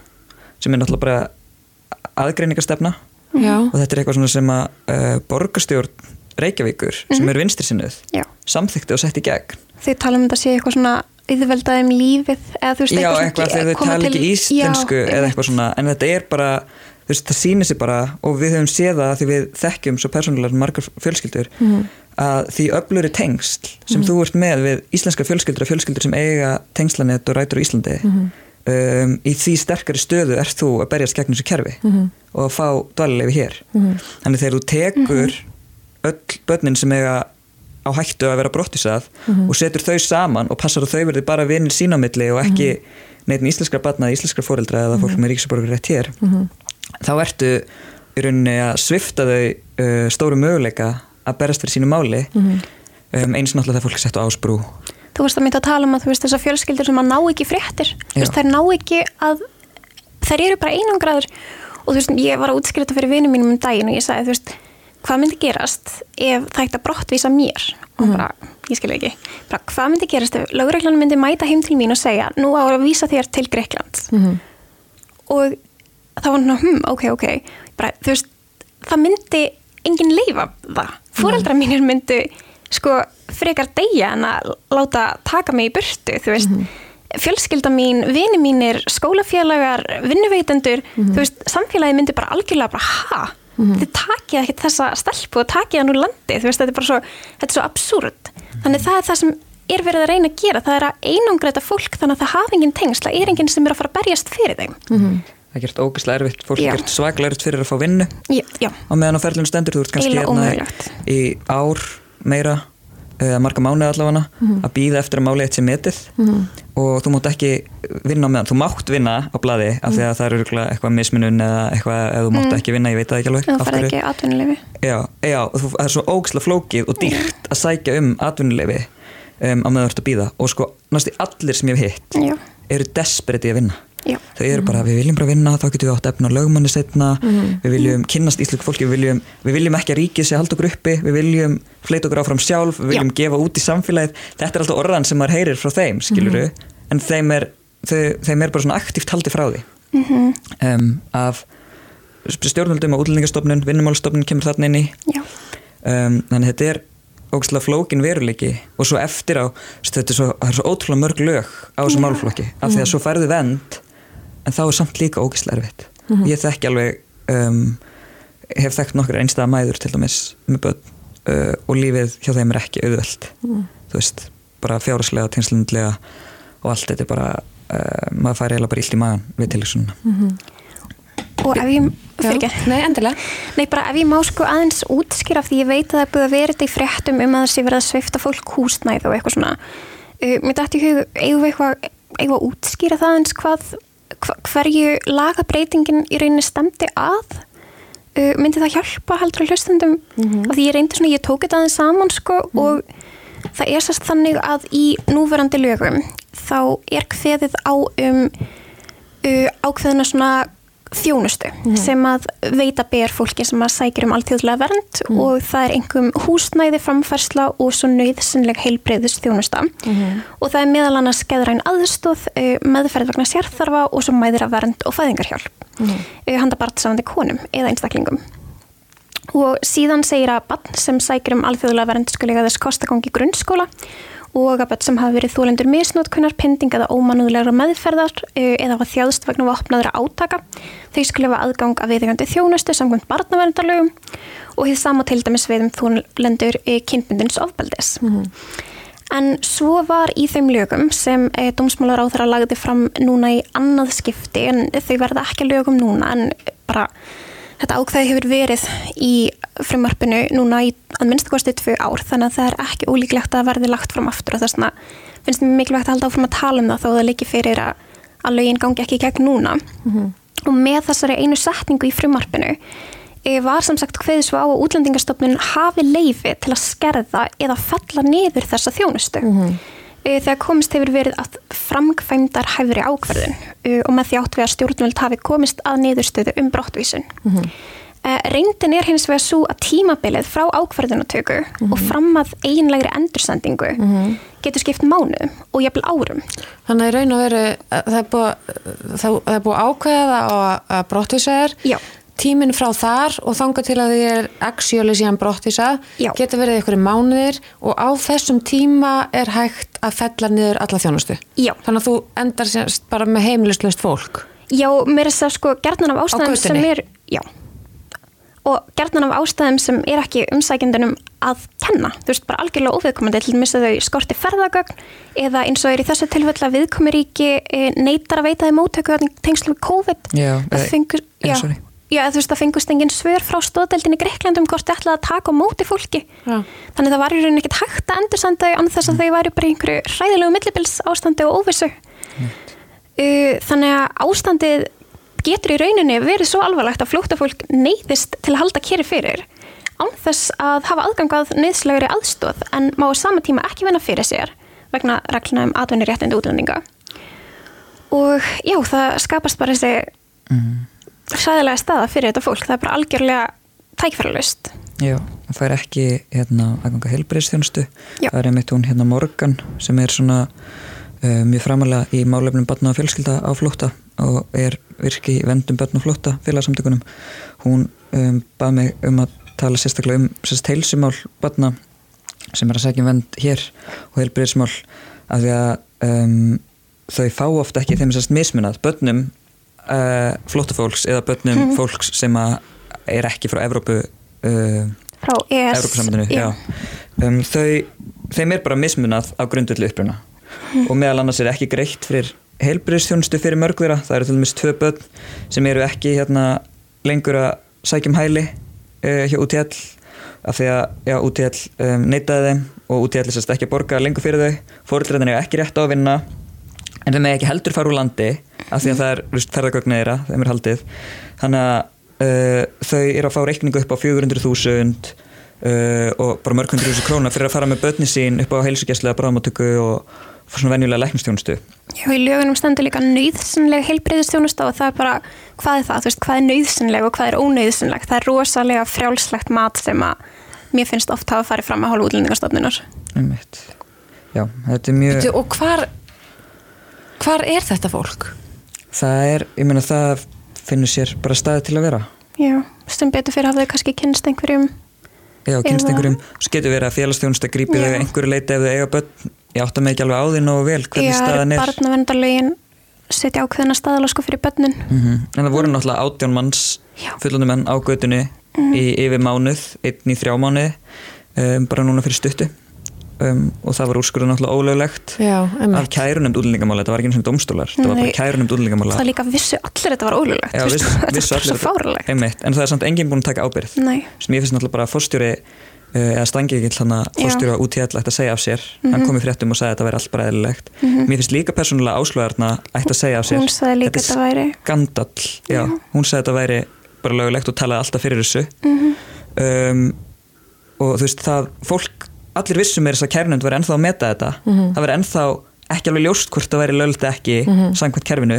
sem er náttúrulega bara aðgreiningastefna Já. og þetta er eitthvað svona sem að uh, borgarstjórn Reykjavíkur sem er vinstri sinnuð Já. samþykti og sett í gegn. Þau tala um þetta sé eitthvað svona auðveldað um lífið eða þú veist Já, svona eitthvað ge- þegar þau tala ekki íslensku Já, eða eitthvað svona, en þetta er bara þú veist, það sýnir sig bara og við höfum séð það því við þekkjum svo persónulega margar fjölskyldur að því öfluri tengsl sem þú ert með við íslenska fjölskyldur og fjölskyldur sem eiga tengslanett og rætur á Íslandi um, í því sterkari stöðu ert þú að berjast gegn þessu kerfi og að fá dvalulefi hér. Þannig þegar þú tekur öll börnin sem eiga á hættu að vera brottisað og setur þau saman og passar að þau verði bara vinir sín á milli og ekki neitin íslenskra barna, íslenskra foreldra eða fólk með ríkisborgur rétt hér þá ertu í rauninni að svifta þau uh, stóru möguleika að berast fyrir sínu máli. Um, eins náttúrulega það fólk sett á ásbrú Þú veist að mynda að tala um að þú veist þessar fjölskyldur sem að ná ekki fréttir. Þú veist þær ná ekki að þær eru bara einangraður. Og þú veist ég var að útskýra þetta fyrir vinum mínum um daginn og ég sagði þú veist hvað myndi gerast ef það ætti að brottvísa mér? Og bara, ég skilja ekki. Bara, hvað myndi gerast ef lögreglan myndi mæta heim til mín og segja nú á að vísa þér til Greikland og þá var hann hm, ok, ok. Bara, þú veist, það myndi enginn leifa það. Fóreldra mínir myndu sko frekar deyja en að láta taka mig í burtu þú veist, fjölskylda mín vini mínir, skólafélagar vinnuveitendur, þú veist, samfélagi myndi bara algjörlega bara ha? Þið takið ekki þessa stelpu og takið hann úr landi, þú veist, þetta er bara svo þetta er svo absúrt, þannig það er það sem er verið að reyna að gera, það er að einangra þetta fólk þannig að það hafi engin tengsla, er enginn sem er að fara að berjast fyrir þeim. Það er gert ógeðslega erfitt, fólk Já. er gert svaklega erfitt fyrir að fá vinnu. Já, já, á meðan á ferlinu stendur, þú ert kannski Eiginlega hérna ómögulegt. í ár meira eða marga mánuði allavega að býða eftir að máli eitt sem metið. Og þú mátt ekki vinna meðan þú mátt vinna á blaði af því að það eru eitthvað mismunun eða eitthvað eða þú mátt ekki vinna, ég veit það ekki alveg af fara ekki atvinnulefi Já, já, þú- það er svo ógislega flókið og dýrt að sækja um atvinnuleifi um, á meðan þú ert að býða og sko næstu allir sem ég hef hitt já, eru desperate í að vinna já, þau eru bara, við viljum bara vinna, þá getum við átt efna lögmanni setna, við viljum kynnast íslensku fólki, við viljum, við viljum ekki að ríkið sé að halda okkur uppi, við viljum fleita okkur áfram sjálf, við viljum gefa út í samfélagið. Þetta er alltaf orðan sem maður heyrir frá þeim skiluru, en þeim er þau, þeim er bara svona aktíft haldið frá því. Um, af stjórnvöldum og útlendingastofnun, vinnumálstofnun kemur þarna inn í. Já, um, þannig þetta er ógæslega flókin veruleiki. Og svo eftir á þetta er svo, er svo ótrúlega mörg lög á þessu málflokki af því að svo færðu vend en þá er samt líka ógæslega erfitt. Ég þekki alveg um, hef þekkt nokkur einstæða mæður til dæmis með börn uh, og lífið hjá þeim er ekki auðvöld þú veist, bara fjáraslega, tengslindilega og allt þetta er bara uh, maður fær eiginlega bara illt í magan við til svona og ef ég Já. fyrir ekki Nei, endilega. Nei, bara ef ég má sko aðeins útskýra því ég veit að það er búið að vera þetta í fréttum um að það sé verið að svifta fólk húsnæð og eitthvað svona. Uh, Mér dætti í hug, eigum við eitthvað eigum við að útskýra það aðeins hvað hva, hverju lagabreitingin í rauninni stemdi að? Uh, myndi það hjálpa heldur að hlustundum af því ég reyndi svona, ég tók þetta aðeins saman sko og það er sérst þannig að í núverandi lögum þá er kveðið á um uh, ákveðina svona þjónustu sem að veita ber fólki sem að sækir um alltjóðlega vernd og það er einhverjum húsnæði framfærsla og svo nöyðsynleg heilbreyðist þjónusta og það er meðal annars skeðræn aðstóð, uh, meðferð vegna sérþarfa og svo mæðira vernd og fæðingarhjálp. Uh, handa barnsamandi konum eða einstaklingum. Og síðan segir að barn sem sækir um alþjóðlega vernd skulle eiga þess kostagangi grunnskóla og að börn sem hafa verið þólendur misnótkunnar, pending eða ómanúðlegra meðferðar eh, eða hafa þjáðst vegna vopnaðra átaka. Þau skulle hafa aðgang að viðegandi þjónustu samkvæmt barnaverndarlögum og hið sama til dæmis við um þólendur kynbundins ofbeldis. En svo var í þeim lögum sem e, dómsmálar á þeirra lagði fram núna í annað skipti en þau verða ekki lögum núna en bara þetta ákveði hefur verið í frumarpinu núna í að minnstu kosti tvö ár þannig að það er ekki ólíklegt að verði lagt fram aftur og þess vegna finnst mér mikilvægt að halda áfram að tala um það þó það líki fyrir að, að lögin gangi ekki í gegn núna. Og með þessari einu setningu í frumarpinu eh, var sem sagt hveðið svo á að útlendingastofnun hafi leifi til að skerða eða fella niður þessa þjónustu. Eh, þegar komist hefur verið að framkvæmdar hæfri ákverðun uh, og með því átt við að stjórnvöld hafi komist að niðurstöðu um brottvísun. Uh, reyndin er hins vegar svo að tímabilið frá ákvarðunatöku Mhm. og fram að eiginlegri endursendingu getur skipt mánuðum og jafnvel árum. Þannig að í raun og veru að það er búið, það, er búið ákveða og að brottvísa er Já. Tíminn frá þar og þanga til að því er axjóli síðan brottvísa getur verið ykkur mánuðir og á þessum tíma er hægt að fella niður alla þjónustu. Já. Þannig að þú endar bara með heimilislaust fólk. Já, mér er það sko gerðan af ástæðum sem er, já, og gerðan af ástæðum sem er ekki umsækjendunum að kenna, þú veist, bara algjörlega óviðkomandi til að þau skorti ferðagögn eða eins og er í þessu tilfella viðkomuríki neytar að veita þeim móttöku í Já, þú veist, það fengust engin svör frá stóðdeldinni Greiklandum hvort þau ætlaði að taka á móti fólki. Já. þannig það var í rauninni ekkert hægt að endursenda þau annað þess að þau væri bara í einhverju hræðilegu millibils ástandi og óvissu. Uh, þannig að ástandið getur í rauninni verið svo alvarlegt að flóttafólk neyðist til að halda keri fyrir án þess að hafa aðgangað neyðslegri aðstóð en má á sama tíma ekki vinna fyrir sér vegna regluna um atvinni réttindi útlendinga. Og já, það skapast bara þessi hræðilega staða fyrir þetta fólk, það er bara algjörlega tækfæralust Já, hún fær ekki hérna aðganga heilbreyðstjónustu Já. það er einmitt hún hérna Morgan sem er svona uh, mjög framalega í málefnum barna og fjölskylda á flótta og er virki í vendum barna og flótta félagsamtökunum hún um, bað mig um að tala sérstaklega um sérst heilsumál barna sem er að segja vend hér og heilbreyðsmál af því að um, þau fá ofta ekki þeim sérst mismunað. Börnum uh, flóttafólks eða börnum fólks sem er ekki frá Evrópu uh, frá ES. Um, þau, þeim er bara mismunað á grundullu uppruna. Og meðal annars er ekki greitt fyrir heilbriðstjónustu fyrir mörg þeirra, það eru til dæmis tvö börn sem eru ekki hérna lengur að sækjum hæli uh, hjá UTL af því að já, UTL um, neitaði þeim og UTL er sérst ekki að borga lengur fyrir þau. Fóreldræðin er ekki rétt á að vinna en þeim er ekki heldur fara úr landi af því að það er ferðagögn þeirra, þeim er haldið þannig að uh, þau eru að fá reikningu upp á 400.000 uh, og bara mörg hundru þúsund króna fyrir að fara með börni sín upp á heilsugjastlega bráðmáttöku og fór svona venjulega læknistjónustu Já, í lögunum stendur líka nöyðsynleg heilbreyðistjónusta og það er bara, hvað er það, þú veist, hvað er nöyðsynleg og hvað er ónöyðsynleg, það er rosalega frjálslegt mat sem að mér finnst oft hafa farið fram að hálfa útlendingastofnunar. Einmitt. Já, þetta er mjög Bíddu, Og hvar, hvar er þetta fólk? það er, ég meina það finnur sér bara staði til að vera Já, sem betur fyrir hafðu þau kannski kynst einhverjum, Já, kynst Eða- einhverjum, svo getur verið að félagsþjónusta grípi þau Já. einhverju leiti ef þau eiga börn ég átta mig ekki alveg á því nógu vel hvernig já, staðan er barnavendarlögin setja ákveðina staðala sko fyrir börnun. Mhm. En það voru náttúrulega átján manns Já. fullandi menn á götunni í yfir mánuð, einn í þrjá mánuði um, bara núna fyrir stuttu um, og það var úrskurðu náttúrulega ólöglegt Já, af emmitt. kærunemd útlendingamála, þetta var ekki eins og domstólar þetta var bara kærunemd útlendingamála. Það líka vissu allir þetta var ólulegt, Já, viss, þetta vissu var svo allir fárulegt. einmitt, en það er samt enginn búin að taka ábyrgð. Nei, sem ég finnst náttúrulega bara fórstjóri uh, eða stangi ekki hann að fórstjóri á UTL ætti að segja af sér. Hann kom í fréttum og sagði að þetta væri allt bara eðlilegt. Mér finnst líka persónulega áslöðarna ætti að segja af sér. Hún sagði líka Þetta þetta væri, skandall, hún sagði þetta væri bara lögulegt og talaði alltaf fyrir þessu. Um, og þú veist það, fólk, allir vissum er þess að kærnund var ennþá að meta þetta. Það var ennþá ekki alveg ljóst hvort það lögulegt eða ekki samkvæmt kerfinu.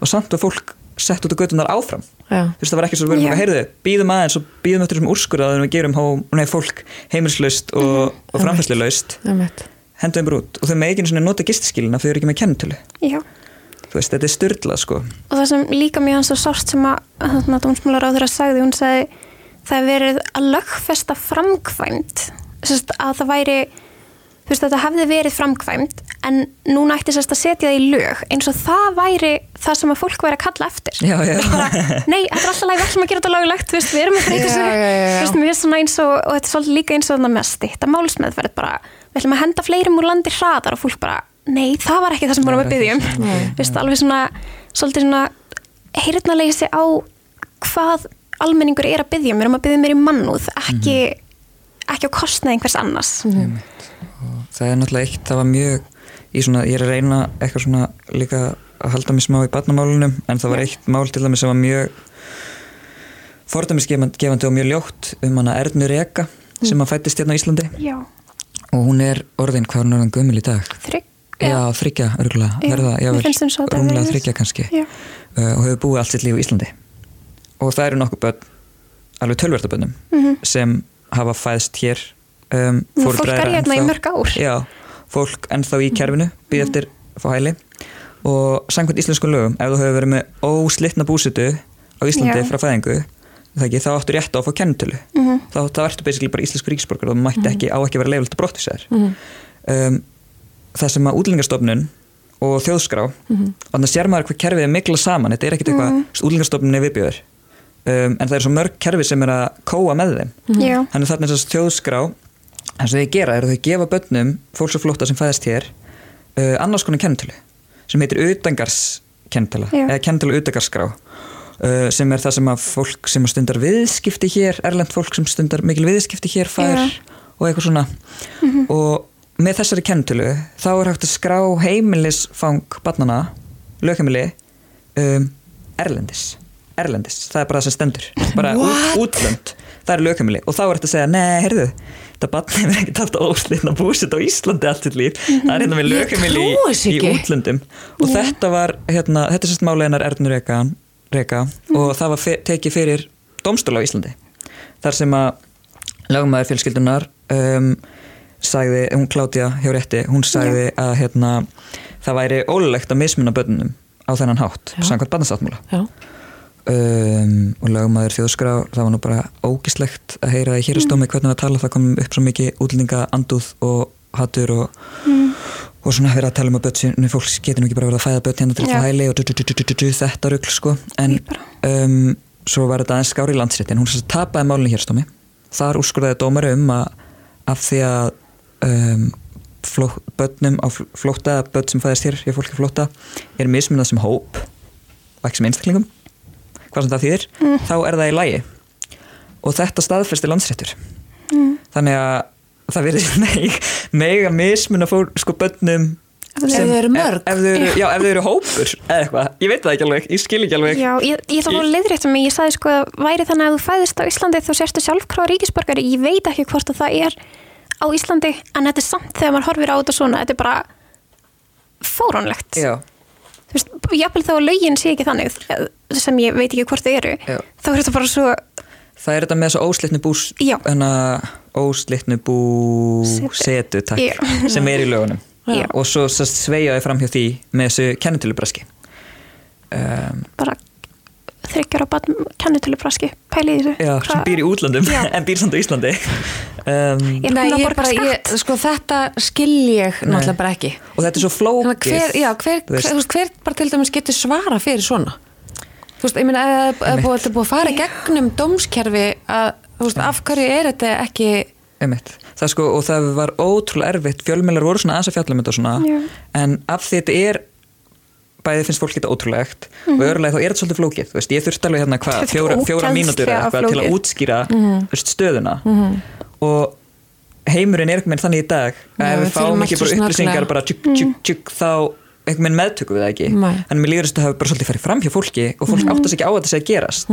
Og samt var fólk sett út á götunar áfram. Já. þú veist það var ekki svo verið að heyrðu býðum aðeins og býðum eftir þessum úrskurða að við gerum hó, nei, fólk heimilslaust og, og framfæsluslaust Emmitt. hendum bara út. Og þau með ekki nota gistiskilina þau eru ekki með þú veist, þetta er styrlað sko. Og það sem líka mjög hans og sárt sem að að dómsmálar á þeirra sagði hún sagði það er verið að lögfesta framkvæmt sérst, að það væri þú veist þetta hefði verið framkvæmt en núna ætti sérst að setja það í lög eins og það væri það sem að fólk væri að kalla eftir. Já, já. bara, nei, þetta er alltaf læg, við ætlum að gera þetta lögulegt veist, við erum að breyta þessu. Og, og þetta er svolítið líka eins og þannig með stýtta málsmeðferð bara, við ætlum að henda fleirum úr landi hraðar og fólk bara, nei, það var ekki það sem búin að Þú veist, alveg svona svolítið svona heyrnaleysi á hvað almenningur er að byggja mér um að byggja mér í mannúð ekki, ekki á kostnað einhvers annars. Það er náttúrulega eitt, það var mjög í svona, ég er að reyna eitthvað svona líka að halda mig smá í barnamálunum en það var eitt mál til dæmis sem var mjög fordæmisgefandi og mjög ljótt um hana Ernu Reka sem að fættist hérna á Íslandi. Já, og hún er orðin, hvað er hún orðin gömul í dag? þrygg Já, þryggja, örgulega, verða, jável, rúmlega þryggja kannski. Já. uh, og hefur búið allt sitt líf í Íslandi. Og það eru nokkuð börn alveg tölvertabönnum Mhm. sem hafa fæðst hér um, fólk er hérna í ennþá- mörg ár. Mhm. Já, fólk ennþá í kerfinu býð eftir að fá hæli og samkvæmt íslensku lögum ef þú hefur verið með óslitna búsitu á Íslandi Já. frá fæðingu ekki, þá áttu rétt á að fá kennitölu Mhm. þá, þá ertu basically bara íslensku ríkisborgar og það mætti ekki, á ekki að vera leifilegt að brottvísa þér Mhm. um, það sem að útlendingastofnun og þjóðskrá Mhm. þannig að sér maður hvað kerfið er mikla saman þetta er ekkit eitthvað, mm. útlendingastofnun er viðbjöður um, en það er svo mörg kerfi sem er að kóa með þeim. Já, þannig þarna er þess að þjóðskrá. Það sem þau gera er að þau gefa börnum fólks og flótta sem fæðist hér uh, annars konar kennitölu sem heitir utangarskennitala Já. eða kennitala utangarskrá uh, sem er það sem að fólk sem stundar viðskipti hér, erlend fólk sem stundar mikil viðskipti hér fær Já. og eitthvað svona. Og með þessari kennitölu þá er hægt að skrá heimilisfang barnana, lögheimili um, erlendis erlendis, það er bara það sem stendur. Bara út, útlönd, það er lögheimili. Og þá er þetta að segja, nei, heyrðu þetta barn hefur ekkert haft óslitna búsitt á Íslandi allt sitt líf, það er hérna með Ég lögheimili í, í útlöndum. Og þetta var, hérna, þetta er sérst máli hennar Ernur Reka, Reka. Og það var fe tekið fyrir domstóla á Íslandi. Þar sem að lagumæður fjölskyldunar um, sagði, hún Klátja hjá rétti, hún sagði að hérna, það væri ólulegt að mismunna börnunum á þennan hátt, samkvæmt barnasáttmála. Já. Um, og lagumæður þjóðskrá það var nú bara ógislegt að heyra í hérastómi hvernig að tala, það kom upp svo mikið útlendinga andúð og hattur og, og svona verið að tala um að börn fólk getur nú ekki bara verið að fæða börn hérna til að fá hæli og þetta rugl sko. En um, svo var þetta aðeins skári í landsréttin. Hún sagt tapaði málunni hérstómi þar úrskurðaði dómari um að af því að um, fló, börnum á fl- flótta börn sem fæðist hér, hér fólki flótta er mismunað sem hóp og ekki sem einstaklingum hvað sem það þýðir, þá er það í lægi og þetta staðfesti landsréttur. Þannig að það verður <laughs> meg, mega mismuna fór sko börnum Ef þau eru mörg. ef, ef, þau eru, eru hópur eða eitthvað, ég veit það ekki alveg, ég skil ekki alveg. Já, ég, ég að fá leiðrétt mig, ég sagði sko að væri þannig að þú fæðist á Íslandi þá sérstu sjálfkráða ríkisborgari, ég veit ekki hvort að það er á Íslandi en þetta er samt þegar maður horfir á þetta svona, þetta er bara fáránlegt. já, Þú veist, jáfnvel þá að lögin sé ekki þannig eh, sem ég veit ekki hvort þau eru, Já. þá er þetta bara svo, það er þetta með þessu óslitnu Já. enna óslitnu bú Setu. takk, Já. <laughs> sem er í lögunum og svo sveigjaði fram hjá því með þessu kennitölubraski um, bara þryggjara barn kennitölubraski, pæli í þessu. já, sem býr í útlandum Já. <laughs> en býr samt á Íslandi. Um, Er Nei, ég bara, ég, sko þetta skil ég náttúrulega bara ekki. Og þetta er svo flókið hver, já, hver, hver, hver bara til dæmis getur svara fyrir svona? Þú veist, ég meina ef það er búið, þetta er búið að fara gegnum dómskerfi að, þú veist, af hverju er þetta ekki Einmitt. Það sko, og það var ótrúlega erfitt. Fjölmjölar voru svona aðeins að fjalla um þetta og svona. Já. en af því þetta er bæði finnst fólk þetta ótrúlegt og örulega þá er þetta svolítið flókið veist, ég þurfti alveg hérna hvað, fjóra, fjóra mínútur eitthvað til að útskýra þú veist, stöðuna. Og heimurinn er einhvern veginn þannig í dag að Já, ef við fáum ekki bara upplýsingar bara tjúk, tjúk, tjúk, þá einhvern veginn meðtökum við það ekki. En mér líður þess að þetta hafi bara svolítið farið fram hjá fólki og fólk Mhm. áttast ekki á að þetta sé að gerast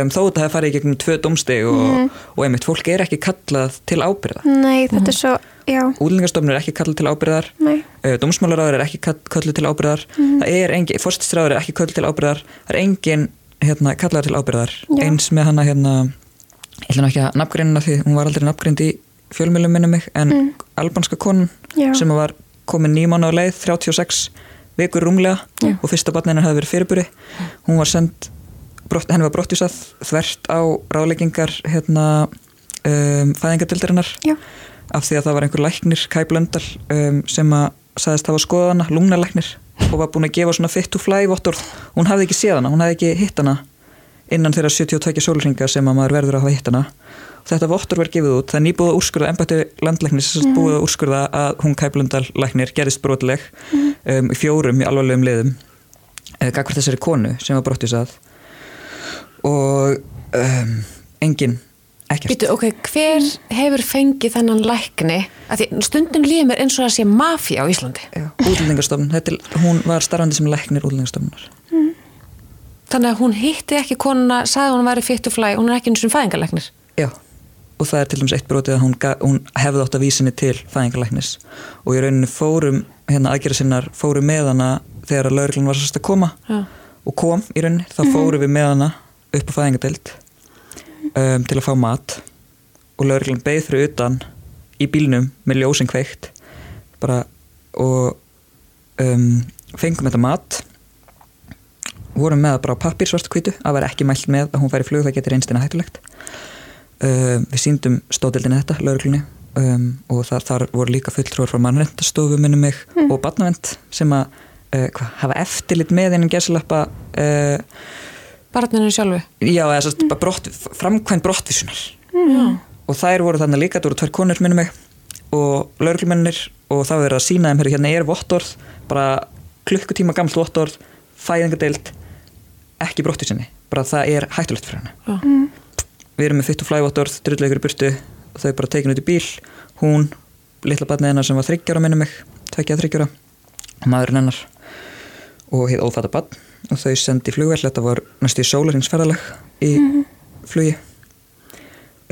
um, þó þetta hafi farið í gegnum tvö domsteg og, og einmitt, fólk er ekki kallað til ábyrða Nei, þetta er svo, já, útlendingastofnun er ekki kallað til ábyrðar uh, dómsmálaráður er ekki kall- kölluð til ábyrðar það er engin, fórstisráður er ekki kölluð til ábyrðar það er engin hérna, kallaður til ábyrðar Já. eins með hana hérna ég ætla nú ekki að nafngreinina því hún var aldrei nafngreind í fjölmjölum minni mig en albanska konun Já. sem var komin nýmána á leið 36 vikur rúmlega Já. og fyrsta barnina hafði verið fyrirburi. Hún var send brott, henni var brottjúsað þvert á ráðleggingar hérna um, fæðingadildarinnar af því að það var einhver læknir Kai Blöndal um, sem að sagðist hafa skoðað hana, lungnalæknir og var búin að gefa svona fit to fly vottorð. Hún hafði ekki séð hana, hún hafði ekki hitt hana innan þeirra 72 sólringa sem að maður verður að hafa hitt hana. Þetta vottorð verður gefið út, það er nýbúið að úrskurða embætti landlæknis, að búið að úrskurða að hún Kai Blöndal læknir gerist brotileg um, í fjórum í alvarlegum liðum eða gagvart þessari konu sem var brottjusað og um, engin ekkert. Býtu, ok, hver hefur fengið þennan lækni? Að því stundum líður mér eins og það sé mafía á Íslandi. Útlendingastofnun, þetta er, hún var starfandi sem læknir útlendingastofnunar. Þannig að hún hitti ekki konuna sagði hún væri fit to fly, hún er ekki eins og fæðingarlæknir. Já, og það er til dæmis eitt brotið að hún, hún hefði átt að vísinni til fæðingarlæknis. Og í rauninni fórum hérna aðgerða sinnar fórum með hana þegar að lauruglan var sérst að koma. Já. og kom í rauninni, þá fórum við með hana upp á fæðingadeild um, til að fá mat. Og lauruglan beigð fyrir utan í bílnum með ljósin kveikt. Bara og um, fengum þetta mat. Vorum með það bara á pappir svart kvítu að vera ekki mælt með að hún færi flug það getur einstina hættulegt. Um, við síndum stóðildinu þetta lauruglunni um, og þar, þar voru líka fulltrúar frá mannrendastofu minnum mig mm. og barnavend sem að uh, hva, hafa eftirlit með einum gerðsalappa uh, Barninu sjálfu? Já, eða svo mm. brott, framkvæmt brottvísunar mm. og þær voru þannig líka, það voru tvær konur minnum mig og lauruglumennir og það verið að sína þeim hérna er vottorð, bara klukkutíma gamlt vottorð, fæðingadeild ekki brottvísinni, bara það er hættulegt fyrir henni mm. við erum með fyrt og flævottorð, drullegur í burtu og þau bara tekinu út í bíl hún, litla barnið hennar sem var þryggjára minnum mig, tveikja þryggjára maðurinn hennar og hér ófæta barn og þau sendi flugvel, þetta var næstu í sólaringsferðaleg í mm. flugi.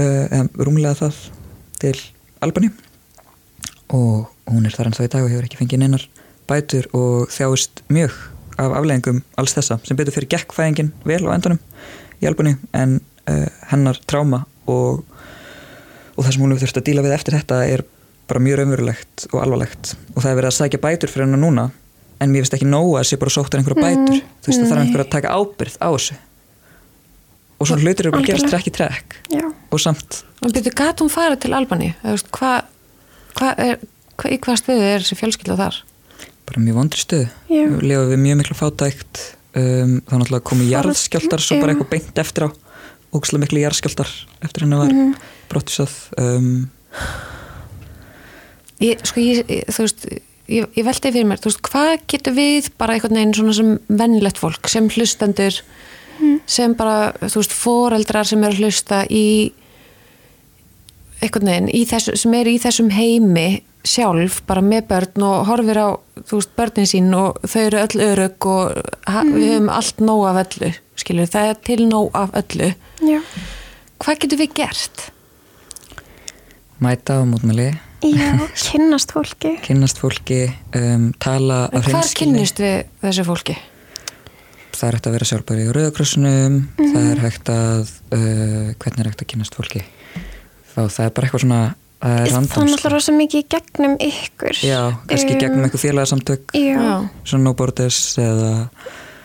Uh, rúmlega það til Albani og hún er þar en þá í dag og hefur ekki fengið neinar bætur og þjáist mjög af afleggingum alls þessa. Sem betur fyrir gekkfæðingin vel á endanum í Albani en uh, hennar tráma og, og það sem hún hefur þurft að díla við eftir þetta er bara mjög raunverulegt og alvarlegt. Og það er verið að sækja bætur fyrir hennar núna en mér finnst ekki nóga að sé bara sóttar einhverja bætur mm, þú veist það þarf einhverja að taka ábyrð á þessu. Og svona hlutir eru bara að gerast trekk í trekk. Og samt En byrju, gæti hún farið til Albani? Hvað hva er, hva, í hvað stöðu er þessi fjölskylda þar? Bara mjög vondri stöðu. Við lefum við mjög miklu fátækt. Um, þá náttúrulega komið jarðskjaldar svo bara eitthvað beint eftir á. Ógslæð miklu jarðskjaldar eftir henni var mm. brottisað um, Ég, sko ég, þú veist ég, ég veldi fyrir mér, þú veist, hvað getur við bara einhvern veginn svona sem vennilegt fólk sem hlustendur mm. sem bara, þú veist, foreldrar sem eru að hlusta í einhvern veginn, í þessu, sem eru í þessum heimi sjálf bara með börn og horfir á þú veist, börnin sín og þau eru öll örug og mm. við höfum allt nóg af öllu, skilur, það er til nóg af öllu Já. hvað getur við gert? Mæta á mútmæli Já, kynnast fólki. Kynnast fólki, um, tala En hvað kynnist við þessu fólki? Það er hægt að vera sjálfbæri í rauðakrossunum mm -hmm. það er hægt að uh, hvernig er hægt að kynnast fólki? Þá það er bara eitthvað svona Það er náttúrulega rosa mikið gegnum ykkur. Já, kannski um, gegnum eitthvað félagsamtök svona no borders eða,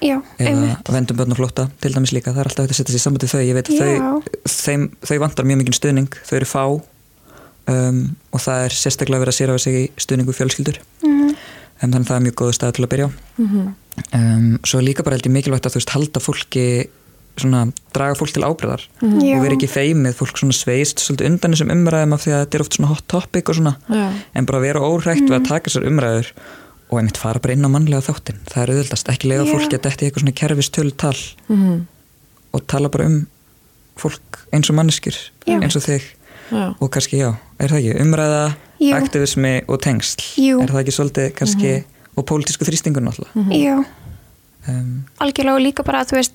já, eða vendum börn og flotta til dæmis líka, það er alltaf hægt að setja sér saman til þau. Ég veit að þau, þeim, þau vantar mjög mikið stuðning, þau eru fá um, og það er sérstaklega verið að sér á sig í stuðningu fjölskyldur mm -hmm. um, þannig að það er mjög góð stað til að byrja mm -hmm. svo líka bara held ég mikilvægt að þú veist halda fólki svona draga fólk til ábreyðar mm -hmm. og vera ekki feimið fólk svona sveist svolítið undan þessum umræðum af því að þetta er oft svona hot topic og svona Já. en bara vera órætt við að mhm. taka þessar umræður og einmitt fara bara inn á mannlega þáttin það er auðvildast, ekki lega fólki að detti eitthvað svona kerfistölu tal mhm. og tala bara um fólk eins og manneskir eins og þig já. og kannski já, er það ekki umræða, Jú. aktivismi og tengsl Jú. er það ekki svolítið kannski mm -hmm. og pólitísku þrýstingur náttúrulega mm -hmm. Jú, um, algjörlega og líka bara að þú veist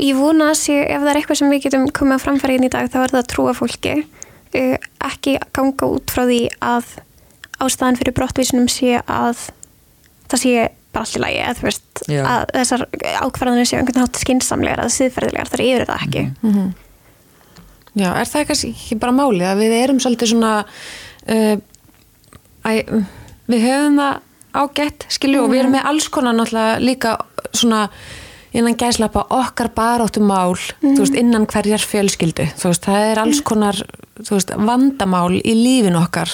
ég vona að sé ef það er eitthvað sem við getum komið að framfæra inn í dag þá er það að trúa fólki ekki ganga út frá því að ástæðan fyrir brottvísunum sé að það sé bara allt í lagi að, veist, að þessar ákvarðanir séu einhvern nátt skinsamlegar að siðferðilegar þar yfir það ekki mm -hmm. Já, er það kannski ekki bara málið að við erum svolítið svona uh, að, við höfum það ágætt, skilju, mm. og við erum með alls konar náttúrulega líka svona innan gæslappa okkar baróttum mál, mm. veist, innan hverjar fjölskyldu, veist, það er alls konar þú veist, vandamál í lífin okkar,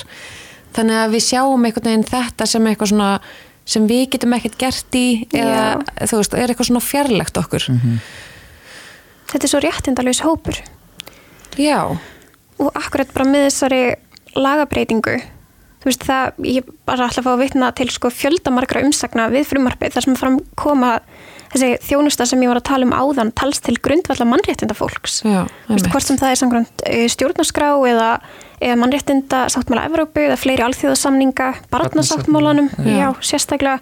þannig að við sjáum einhvern veginn þetta sem eitthvað svona sem við getum ekkert gert í eða, yeah. þú veist, er eitthvað svona fjarlægt okkur mm -hmm. Þetta er svo réttindalus hópur Já. Og akkurat bara með þessari lagabreitingu, þú veist það, ég bara ætla að fá að vitna til sko fjöldamargra umsagna við frumarpið þar sem fram koma þessi þjónusta sem ég var að tala um áðan tals til grundvallar mannréttinda fólks. Já, þú veist hvort sem það er samkvæmt eh, stjórnarskrá eða, eða mannréttinda sáttmála Evrópu eða fleiri alþjóðasamninga, barnasáttmálanum, já. já, sérstaklega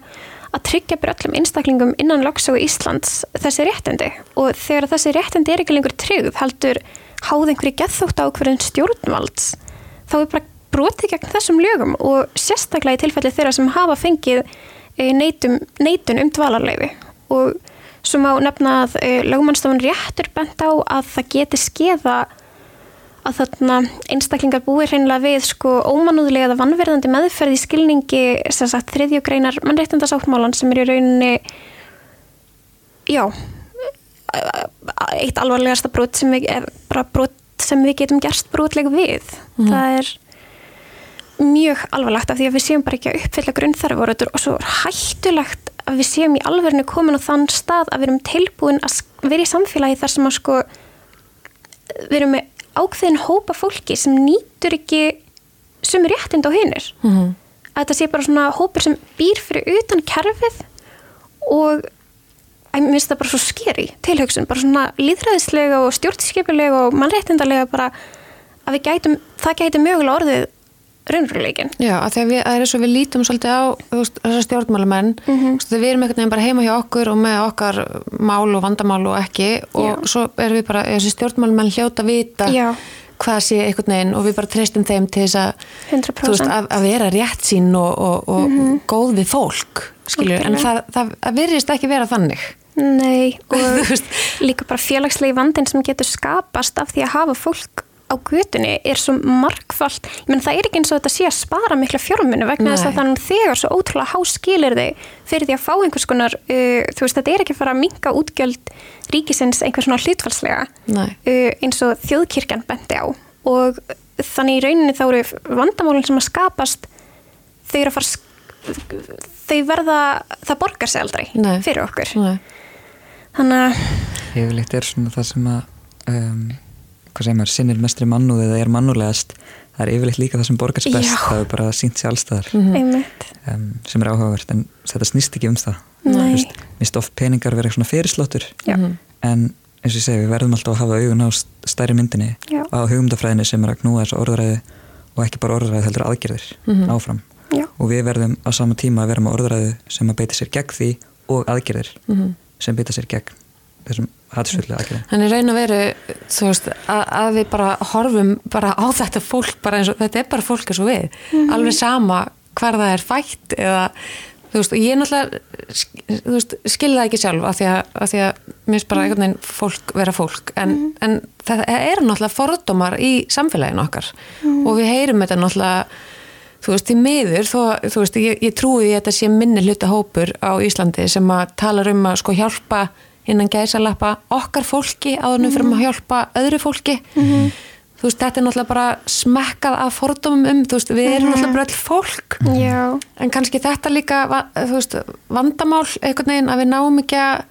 að tryggja byrja öllum einstaklingum innan lagsögu Íslands þessi réttindi og þegar þessi réttindi er ekki lengur tryggð heldur háð einhverju gethótt ákverðin stjórnvalds þá er bara brotið gegn þessum lögum og sérstaklega í tilfelli þeirra sem hafa fengið eh, neitum, neitun um dvalarleifi og Svo má nefna að uh, lögmannstofan réttur bent á að það geti skeða að þarna einstaklingar búi hreinlega við sko ómanúðlega eða vannverðandi meðferð í skilningi sem sagt þriðjugreinar mannreitindasáttmálan sem er í rauninni já eitt alvarlegasta brot sem við, brot sem við getum gerst brotleg við mm. það er mjög alvarlegt af því að við séum bara ekki að uppfylla grunnþarfur og svo hættulegt að við séum í alverðinu komin á þann stað að við erum tilbúin að vera í samfélagi þar sem að sko við erum með ákveðin hópa fólki sem nýtur ekki sumur réttind á hinnir mm -hmm. að þetta sé bara svona hópur sem býr fyrir utan kerfið og mér finnst það bara svo skeri tilhugsun, bara svona líðræðislega og stjórnskipilega og mannréttindarlega bara að við gætum, það gæti mögulega orðið raunveruleikin. Já, að það er og við lítum svolítið á þessar stjórnmálumenn mm -hmm. við erum einhvern veginn bara heima hjá okkur og með okkar mál og vandamál og ekki og Já. svo erum við bara, þessi stjórnmálumenn hljóta að vita Já. hvað sé einhvern veginn og við bara treystum þeim til þess að, veist, að, að vera rétt sín og, og, og mm -hmm. góð við fólk skilju, en það, það, það virðist ekki vera þannig Nei, <laughs> og líka bara félagslegi vandin sem getur skapast af því að hafa fólk á gutunni er svo markvallt, ég menn það er ekki eins og þetta sé að spara mikla fjármunni vegna þess að þannig þegar svo ótrúlega háskilir þig fyrir því að fá einhvers konar uh, þú veist þetta er ekki að fara að minga útgjöld ríkisins einhvers svona hlutfalslega uh, eins og þjóðkirkjan bendi á. Og þannig í rauninni þá eru vandamálinn sem að skapast þau eru að fara þau verða, það borgar sig aldrei Nei. fyrir okkur. Nei. Þannig að Yfirleitt er svona það sem að um hvað segir maður, sinnir mestri mannúð eða er mannúlegast, það er yfirleitt líka það sem borgars best, Já. það er bara sínt sér allstaðar mm -hmm. um, sem er áhugavert en þetta snýst ekki um það Mér finnst of peningar vera svona fyrirsláttur mhm. en eins og ég segi, við verðum alltaf að hafa augun á stærri myndinni Já. á hugumdafræðinni sem er að knúa þessu orðræði og ekki bara orðræði heldur aðgerðir mm -hmm. áfram Já. og við verðum á sama tíma að vera með orðræði sem að beita sér gegn því og aðgerðir mm -hmm. Sem beita sér gegn þessum hatsfullu aðgerðum. Þannig raun að veru þú veist, að, að við bara horfum bara á þetta fólk, bara eins og þetta er bara fólk eins og við, mm -hmm. alveg sama hvar það er fætt eða þú veist, ég er náttúrulega veist, skilða ekki sjálf af því að, að því að mér finnst bara einhvern veginn fólk vera fólk, en, mm -hmm. en það er náttúrulega fordómar í samfélaginu okkar mm -hmm. og við heyrum þetta náttúrulega þú veist, í miður, þó, þú veist, ég, ég trúi að þetta sé minni hluta hópur á Íslandi sem að tala um að sko hjálpa innan gæsalappa okkar fólki áðurnum fyrir að hjálpa öðru fólki mm -hmm. þú veist, þetta er náttúrulega bara smekkað af fordómum um, þú veist, við erum mm -hmm. náttúrulega bara all fólk Já. en kannski þetta líka þú veist, vandamál einhvern veginn að við náum ekki að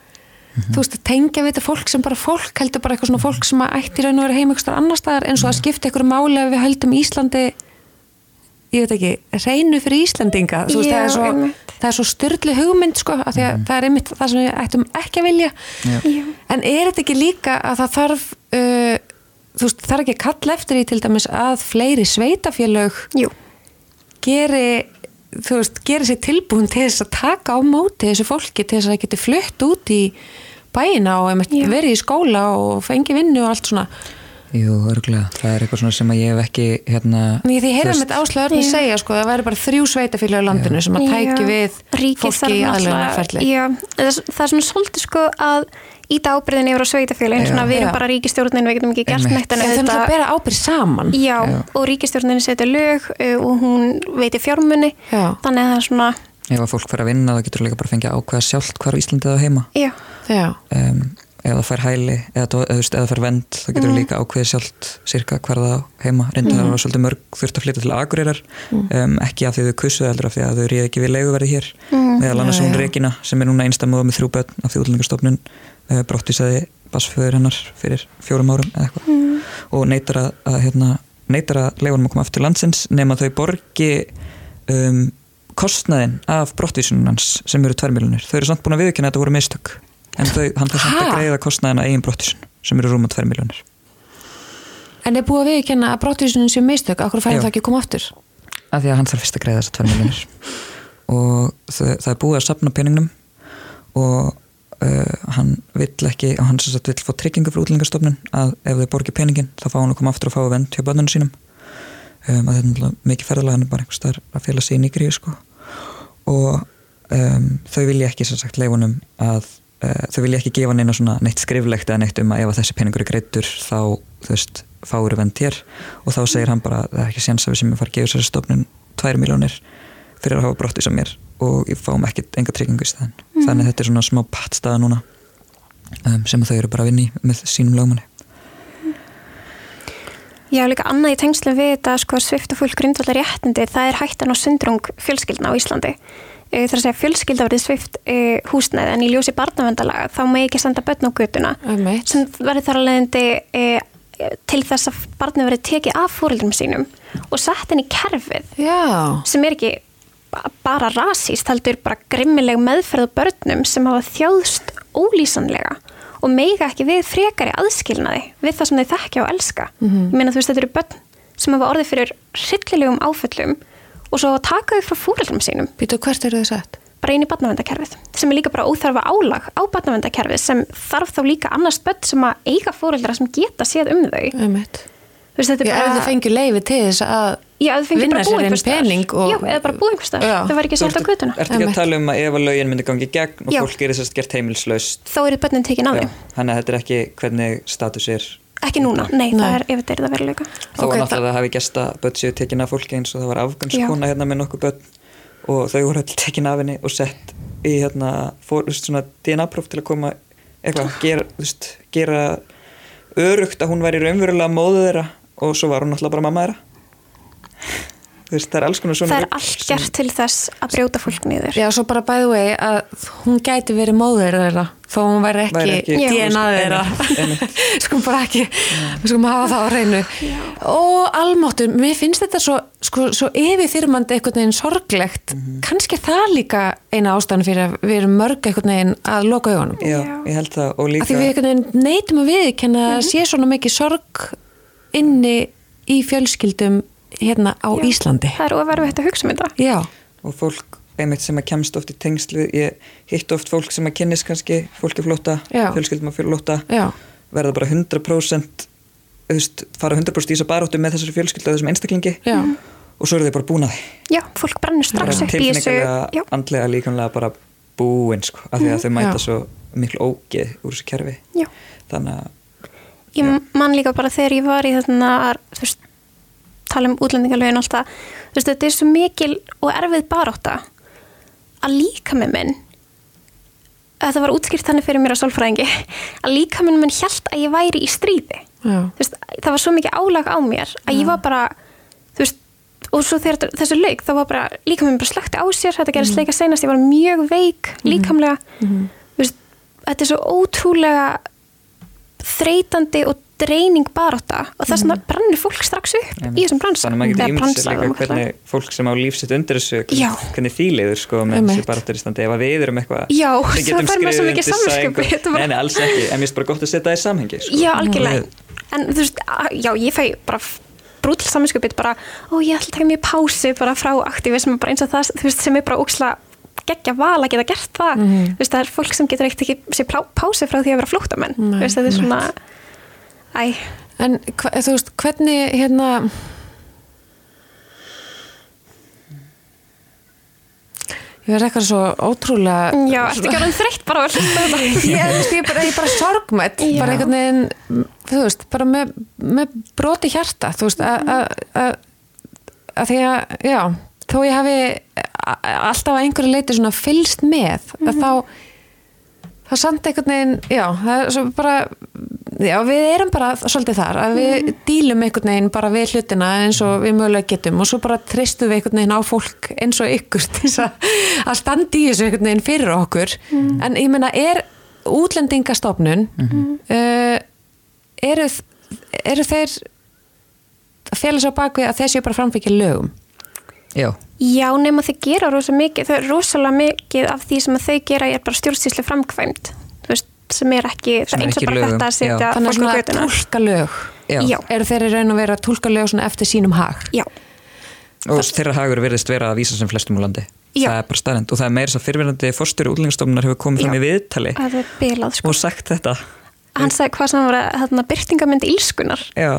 Mm -hmm. þú veist, tengja við þetta fólk sem bara fólk heldur bara eitthvað svona fólk sem ætti raun og verið heim eitthvað annar staðar eins og að skipta einhverju máli ef við höldum Íslandi ég veit ekki, reynu fyrir Íslandinga þú veist, Já, það er svo, það er svo styrli hugmynd sko, af því að mm. það er einmitt það sem við ættum ekki að vilja Já. en er þetta ekki líka að það þarf uh, þú veist, er ekki að kalla eftir í til dæmis að fleiri sveitafélög Jú. geri þú veist, geri sér tilbúin til þess að taka á móti þessu fólki til þess að það geti flutt út í bæina og verið í skóla og fengi vinnu og allt svona Jú, örgulega, það er eitthvað svona sem að ég hef ekki hérna... Því hefur með áslæður að segja sko, það væri bara þrjú sveitafíla á landinu já. sem að tækju við Ríkið fólki í aðlunarferli. Já, það er svona svolítið sko að íta ábyrðin yfir á sveitafíla eins og við erum bara ríkistjórnin, við getum ekki gert neitt en þetta... Það bera ábyrð saman. Já, já. og ríkistjórnin setja lög og hún veitir fjármunni, þannig að það er svona... Ef að fólk fyrir að vinna þá getur líka bara fengið ákveða sjálft hvar á Íslandi það heima. Já. Já. Um, ef það fær hæli eða, eða það fær vend þá getur mm. líka ákveðið sjálft cirka hverða heima reynda mm. það var svolítið mörg þurft að flytja til Akureyrar mm. um, ekki af því þau kussuð heldur af því að þau ríði ekki við leiguverði hér mm. meðal annars hún Regina sem er núna einstamöða með þrjú börn af því útlendingarstofnun uh, brottisaði basföður hennar fyrir fjórum árum eða eitthvað mm. og neytar að, að hérna, neytar að leifunum að koma aftur landsins nema þau borgi um, kostnaðin af brottvísunans sem eru tværmilunir þau eru samt búin að viðkynna að þetta voru mistök en þau, hann þarf samt að greiða kostnæðina eigin brottisun sem eru rúma 2 miljónir En er búið að viðkjanna að brottisunum sé mistök, okkur færði það ekki að koma aftur? Af því að hann þarf fyrst að greiða þessar 2 miljónir <laughs> og það, það er búið að sapna peningnum og uh, hann vill ekki og hann sagt, vill fá tryggingu fyrir útlengarstofnun að ef þau borgir peningin þá fá hann að koma aftur og fá að vend hjá bönnunum sínum. Um, að þetta er mikið ferðalega hann er bara einhvers þar að fjöla sig í nýgri sko. og um, þau vilja ekki sagt, leifunum að þau vilja ekki gefa neina svona neitt skriflegt eða neitt um að ef að þessi peningur er greittur þá, þú veist, fáur vend hér og þá segir hann bara það er ekki séns að við sem er farið að gefa þessari stofnun 2 miljónir fyrir að hafa brottið sem mér og ég fáum ekkert enga tryggingu í staðan mm. þannig að þetta er svona smá pattstaða núna um, sem þau eru bara að vinni með sínum lögmanni Já, líka annað í tengslum við þetta sko svifta fólk grundvallar réttindi, það er hættan á sundrung fjölskyldna á Íslandi. E, það er að segja fjölskylda verið svift e, húsnæði en í ljósi barnavendalaga þá með ekki senda börn á Einmitt. sem verður þar alveg e, til þess að barni verið tekið af fóröldum sínum og sett inn í kerfið Já, sem er ekki ba- bara rasíst, heldur bara grimmileg meðferð á börnum sem hafa þjáðst ólýsanlega og meiga ekki við frekari aðskilnaði við það sem þeir þekkja og elska. Ég meina þú veist, þetta eru börn sem hafa orðið fyrir hryllilegum áföllum og svo að taka þau frá fúreldrum sínum býtu hvert eru þau sett? bara inn í barnavendakerfið sem er líka bara óþarfa álag á barnavendakerfið sem þarf þá líka annars börn sem að eiga fóreldra sem geta séð um þau. Einmitt. Þú veist, þetta Já, er ef bara... þau fengið leiði til þess að Já, ef vinna bara sér búið inn einhvers staðar. pening og- Já, eða bara búið einhvers staðar. Já. Þau var ekki sett á götuna. Ertu ekki að tala um að ef að lögin myndi gangi gegn og Já. fólk gerir sérst gert heimilslaust Þá eru börnin tekin af Já, þeim. þannig að þetta er ekki hvernig status er Ekki núna, nei, Nei. það er ef þetta er það veruleika. þá var náttúrulega að það hafi gest að börn séu tekin af fólki eins og það var afgangskona hérna með nokkuð börn og þau voru öll tekin af henni og sett í hérna fór, þú veist, svona DNA-próf til að koma eitthvað, gera, veist, gera örugt að hún væri raunverulega móðu þeirra og svo var hún náttúrulega bara mamma þeirra veist, það er alls konar svona Það er allt sem- gert til þess að brjóta fólk niður. Já, svo bara bæði vegi að hún gæti verið móður þeirra þó hún væri ekki, ekki- DNA þeirra <laughs> skum bara ekki við skum hafa það á reynu og almáttur, mér finnst þetta svo, sko, svo yfirþyrmandi einhvern veginn sorglegt Mhm. kannski er það líka eina ástæðan fyrir að við erum mörg einhvern veginn að loka augunum Já, Já. ég held það og að líka því við einhvern veginn neytum að viðkenna að Mhm. sé svona mikið sorg inni í fjölskyldum hérna á Já. Íslandi Það er ofervitt að hugsa um þetta. Já, og fólk einmitt sem að kemst oft í tengsl við, ég hitt oft fólk sem að kynnist kannski fólki flóta, fjölskyldum að já, verða bara 100% þú veist, fara 100% í þess að baróttu með þessari fjölskyldu og þessum einstaklingi já og svo eru þau bara búin að því Já, fólk brennur strax upp í þessu. tilfinningarlega, andlega líkanlega bara búin sko, af því að þau mæta Já. svo miklu ógeð úr þessu kerfi já. þannig að Ég man líka bara þegar ég var í þarna, þú veist, tala um útlendingalögin alltaf, þú veist, þetta er svo mikil og erfið baróta að líka með minn þetta var útskýrt þannig fyrir mér á sálfræðingi <laughs> að líka með minn hjælt að ég væri í stríði. Já. Veist, það var svo mikið álag á mér að ég var bara veist, og svo þegar þessu lauk þá var bara líka með bara slökti á sér þetta gerist leika seinast, ég var mjög veik líkamlega. Þú veist, þetta er svo ótrúlega þreytandi og dreining baróta og þess vegna brennur fólk strax upp í þessum bransa þannig að maður getur ímynd bransa, sér það líka má kalla hvernig fólk sem á lífsitt undir þessu Já. hvernig, þýliður sko með þessi baróttur í standi ef að við erum eitthvað Já, getum fær maður svo mikið þetta bara- nei, nei, alls ekki, en mér finnst bara gott að setja það í samhengi sko. Já, algjörlega. En þú veist, að- já, ég fæ bara brútil saminskupið bara, ó, ég ætla að taka mér pási bara frá aktivism, bara eins og það, veist, sem er bara óksla geggja val að geta gert það. Þú veist, það er fólk sem getur ekkert ekki sér pási frá því að vera flóttamenn. Nei, veist, þetta er svona, æ, En þú veist, hvernig hérna Ég verði eitthvað svo ótrúlega já, ertu ekki alveg þreytt bara að hlusta <laughs> þetta? Ég, er bara, bara sorgmætt bara einhvern veginn þú veist, bara með, með broti hjarta þú veist, að- því að, já þó ég hafi alltaf að einhverju leiti svona fylst með að þá þá samt einhvern veginn, já, það er svo bara já, við erum bara svolítið þar að við dílum einhvern veginn bara við hlutina eins og við mögulega getum og svo bara treystum við einhvern veginn á fólk eins og ykkur að, að standa í þessu einhvern veginn fyrir okkur. En ég meina, er útlendingastofnun uh, eru, eru þeir að fela svo bakvið að séu bara framfykja lögum já, Já, nema þau gera rosa mikið, þau er rosalega mikið af því sem að þau gera er bara stjórnsýslu framkvæmt, þú veist, sem er ekki, Sem er eins og bara lögum, þetta að setja þannig að fólk á svona götuna. tólka lög eru þeir í raun og vera að tólka lög svona eftir sínum hag? Já, og þeirra hagur virðist vera að vísa sem flestum úr landi. Já. það er bara staðrind og það er meira þess að fyrirverandi fórstjóri útlendingastofnunar hefur komið fram Já. í viðtali það er bilað sko. og sagt þetta. Hann sagði hvað sem var að þarna, byrtingamynd ílskunar já,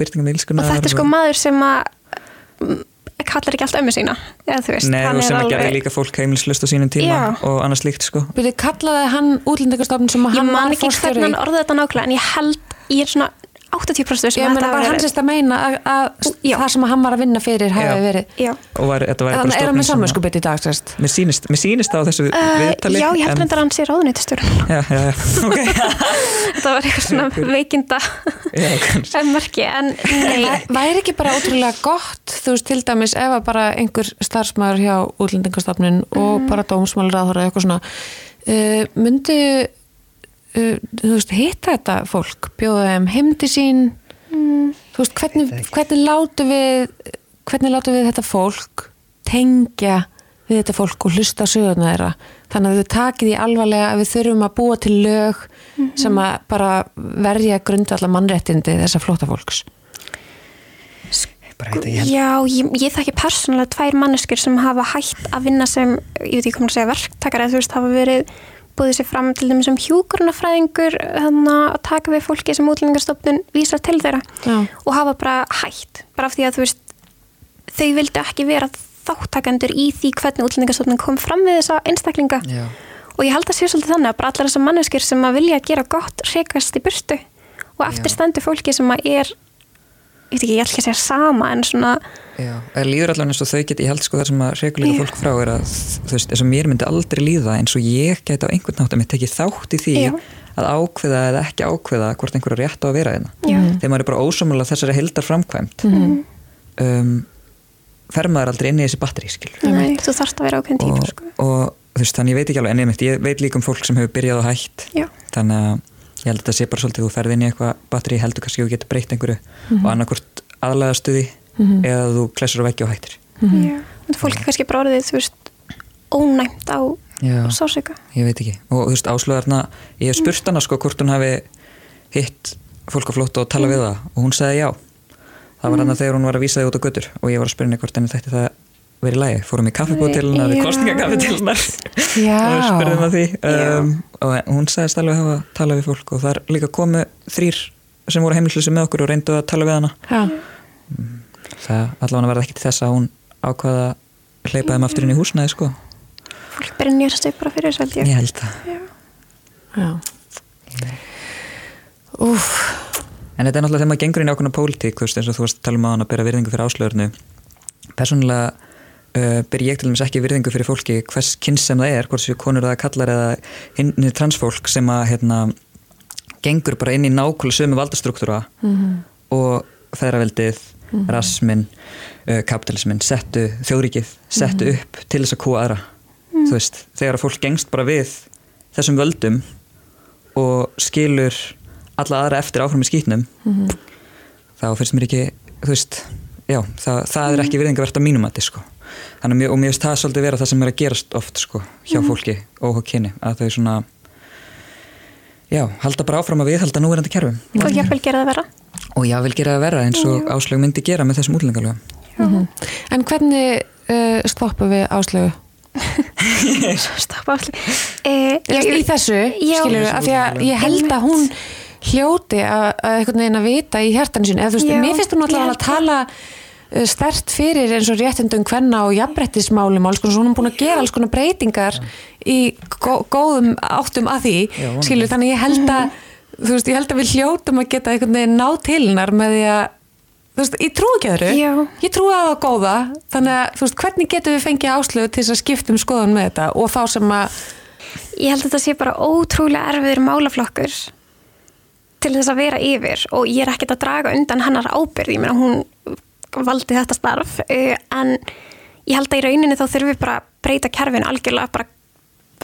byrtingum og ílskunar þetta er sko maður sem að kallar ekki allt ömmu sína. Veist, Nei, hann og er sem að alveg- gera líka fólk heimilislust á sínum tíma Já. og annars líkt sko. Byrju, kallaði hann útlendingarstofnun sem að ég hann man var ekki fórstjóri hvernig hann orðið þetta nákvæmlega en ég held, ég er svona 80% sem Ég meina, var hann sérst að meina að, að það sem hann var að vinna fyrir hafi Já. verið. Já, og var, þetta bara Þannig er hann með sem að- samvinskupið í dag, sérst. Mér sýnist, mér sýnist það á þessu uh, viðtali já ég held en- reyndar að hann sé ráðuneytistjórn Já, já, já, <laughs> ok. Þetta var eitthvað svona veikinda kannski. merki, en nei. Væ- Væri ekki bara ótrúlega gott, þú veist, til dæmis ef að bara einhver starfsmæður hjá útlendingarstofnun og bara dómsmálur aðhóra eitthvað svona uh, myndi veist, hitta þetta fólk bjóða þeim heimdi sín. Þú veist, hvernig, hvernig látu við hvernig látu við þetta fólk tengja við þetta fólk og hlusta sögurna þeirra? Þannig að þau takið í alvarlega að við þurfum að búa til lög sem að bara verja grundvallar mannréttindi þessa flóta fólks. Ég Já, ég, ég þekki persónulega tvær manneskjur sem hafa hætt að vinna sem, ég veit ekki hvað maður að segja, verktakar eða þú veist, hafa verið búið sér fram til þeim sem hjúkurnafræðingur þannig að taka við fólki sem útlendingarstofnun vísar til þeirra Já. og hafa bara hætt, bara af því að þú veist þau vildu ekki vera þáttakendur í því hvernig útlendingarstofnun kom fram við þessa einstaklinga Já. og ég held að sé svolítið þannig að bara allar þessar manneskjur sem að vilja gera gott rekast í burtu og eftir stendur fólki sem að er ég veit ekki, ég ætla ekki að segja sama en svona Já, það líður allavega eins og þau geti, ég held sko það sem að rekuleika Já. fólk frá er að þú veist, eins og mér myndi aldrei líða eins og ég geti á einhvern nátt að mér tekið þátt í því Já. að ákveða eða ekki ákveða hvort einhver er rétt á að vera hérna Já. þegar maður er bara ósámála þessari heldar framkvæmt um, fer maður aldrei inn í þessi batteri skil Nei, þú þarfst að vera ákveðin og, típur sko. og þú veist, þannig ég veit ekki alveg en ég, mitt, ég veit líka um fólk sem hefur byrjað og hætt Já. þannig að ég held að þetta sé bara svolítið þú ferð inn í eitthvað batteri, heldur kannski að þú getur breytt einhverju og annarkvort aðlæða stuði eða þú klessur á veggi og hættir. Já. En fólk er kannski bara orðið þú veist, ónæmt á sásöka ég veit ekki. Og þú veist áslöðarna, ég hef spurt hana sko hvort hún hafi hitt fólk á flótt og tala við það. Og hún sagði já. Það var hann þegar hún var að vísa þig út á götur og ég var að spyrja henni hvort henni þetta það verið lægi fórum í kaffibótilunar, Já. kostningakaffibótilunar <laughs> Já. og spurðum að því um, og hún sagðist alveg að hafa talað við fólk og það er líka komu þrýr sem voru heimilslösi með okkur og reyndu að tala við hana Já. það allavega verði ekki til þess að hún ákvaða að hleypa þeim aftur inn í húsnæði sko Fólk byrja nýjast upp bara fyrir þessu held ég ég held það Já. Úf, En þetta er náttúrulega þegar maður gengur inn í ákveðna pólitík, þú veist, eins og þú varst að tala um að hann að bera virðingu fyrir áslöðurnu. Personlega uh, ber ég til dæmis ekki virðingu fyrir fólki hvers kynns sem það er, hvort séu konur eða kallar eða hinn transfólk sem að hérna, gengur bara inn í nákvæmlega sömu valdastruktúra og feðraveldið, rasmin, uh, kapitalismin, settu þjóðríkið, settu upp til þess að kúa aðra. Þú veist, þegar að fólk gengst bara við þessum völdum og skilur alla aðra eftir áfram í skýtnum þá finnst mér ekki þú veist, já, það, það er ekki virðingavert að mínum að þið sko Þannig, og mér finnst það svolítið vera það sem er að gerast oft sko, hjá fólki og kyni að þau svona já, halda bara áfram að viðhalda núverandi kerfum. Og ég vil gera það vera og já, vil gera það verra eins og áslög myndi gera með þessum útlengalögum en hvernig uh, stoppum við áslögu? <laughs> Stoppa allir eh, Ég, í þessu, Já. skilur við, af því að ég held að hún hljóti að, að einhvern veginn að vita í hjartan sín, eða þú veist, mér finnst hún alltaf að tala stert fyrir eins og réttindum kvenna og jafnbrettismálum og alls konar, svo hún er búin að gera alls konar breytingar í gó góðum áttum að því, Já, skilur, þannig ég held að þú veist, ég held að við hljótum að geta einhvern veginn ná til hennar með því að þú veist, ég trú ekki Já. ég trú að það er góða þannig að, þú veist, hvernig getum við fengið áslögu til þess að skipta um skoðan með þetta og þá sem að Ég held að þetta sé bara ótrúlega erfiður málaflokkur til þess að vera yfir og ég er ekkert að draga undan hennar ábyrð, ég meina hún valdi þetta starf eh, en ég held að í rauninni þá þurfum við bara að breyta kerfin algjörlega bara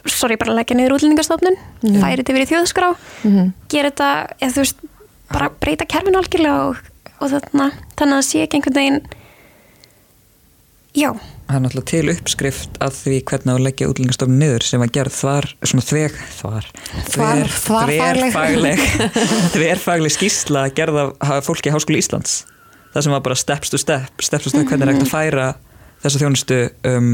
sorry, bara að leggja niður útlendingastofnun mm. færi þetta verið þjóðskrá Mhm. gera þetta, eða þú veist bara breyta kerfin algjörlega og, og þarna, þannig að það sé ekki einhvern veginn já, það er náttúrulega til uppskrift að því hvernig að leggja útlendingastofnun niður sem var gerð þvar, svona þveg þvar, þvarfagleg. þverfagleg <laughs> þverfagleg skýrsla gerð af ha- fólki í Háskóli Íslands það sem var bara steps to step steps to step hvernig er hægt að færa þessa þjónustu um,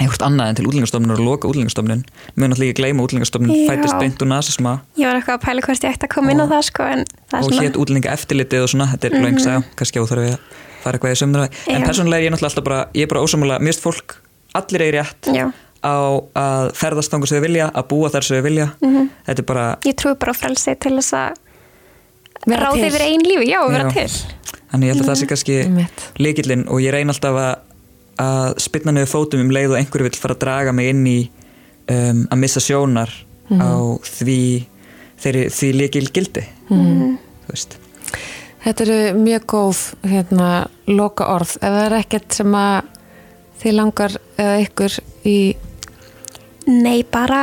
einhvert annað en til útlendingastofnun og loka útlendingastofnun mjög náttúrulega ekki gleyma útlendingastofnun Já. fættist beint úr nasisma ég var eitthvað að pæla hvort ég ætti að koma inn á það sko en það er og svona hétt útlendinga eftirlitið og svona, þetta er mm -hmm. löngsa, kannski óþarf við að fara eitthvað í sömnur en persónulega er ég náttúrulega alltaf bara ég er bara ósamlega, mér finnst fólk allir eigi rétt Já. á að ferðast þangur sem þau vilja, að búa þar sem þau vilja Mhm. þetta er bara, Ég trúi bara á frelsi til þess að til. yfir einn lífi, já, vera Já. til. Þannig ég held að það sé kannski Einmitt. líkillinn og ég reyn alltaf að, að spynna niður fótum um leið og einhverju vill fara að draga mig inn í um, að missa sjónar á því þeirri, því líkil gildi þú veist Þetta eru mjög góð hérna, loka orð. Ef það er ekkert sem að þið langar eða ykkur í Nei, bara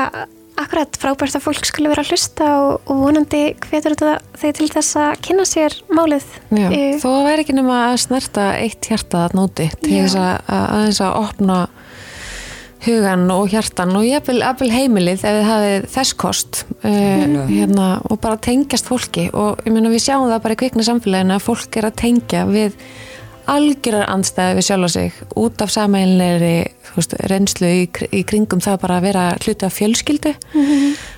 akkurat frábært að fólk skulle vera að hlusta og, og vonandi hvetur þetta þeir til þess að kynna sér málið. Já, Eh, þó að væri ekki nema að snerta eitt hjarta að nóti til þess að, að aðeins að opna hugan og hjartan og jafnvel, jafnvel heimilið ef þið hafið þess kost uh, hérna, og bara tengjast fólki. Og ég meina við sjáum það bara í kvikna samfélaginu að fólk er að tengja við algjörar andstæði við sjálfa sig út af sameinleiri veist, reynslu í, í kringum það bara að vera hluti af fjölskyldu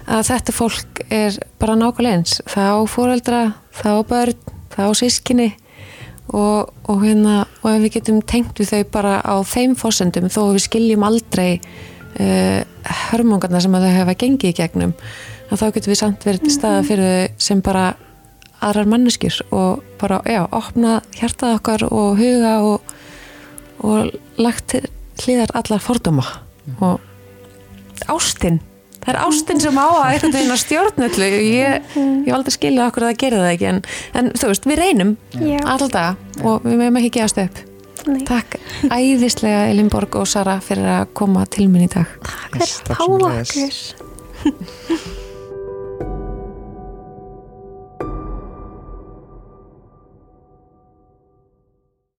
að þetta fólk er bara nákvæmlega eins. Það á fóreldra, það á börn það á sískinni og, og, hérna, og ef við getum tengt við þau bara á þeim fósendum þó við skiljum aldrei uh, hörmungarna sem þau hefa gengið í gegnum þá getum við samt verið til staða fyrir þau sem bara aðrar manneskjur og bara, já, opna hjartað okkar og huga og, og lagt hlýðar allar fordóma. Og ástin það er ástin sem á að einhvern veginn að stjórnöllu ég, ég hef aldrei skilja okkur að það gera það ekki en, en þú veist, við reynum alltaf og við meðum ekki gefast upp. Nei. Takk æðislega Elinborg og Sara fyrir að koma til minn í dag. Takk fyrir Takk að fá okkur. <laughs>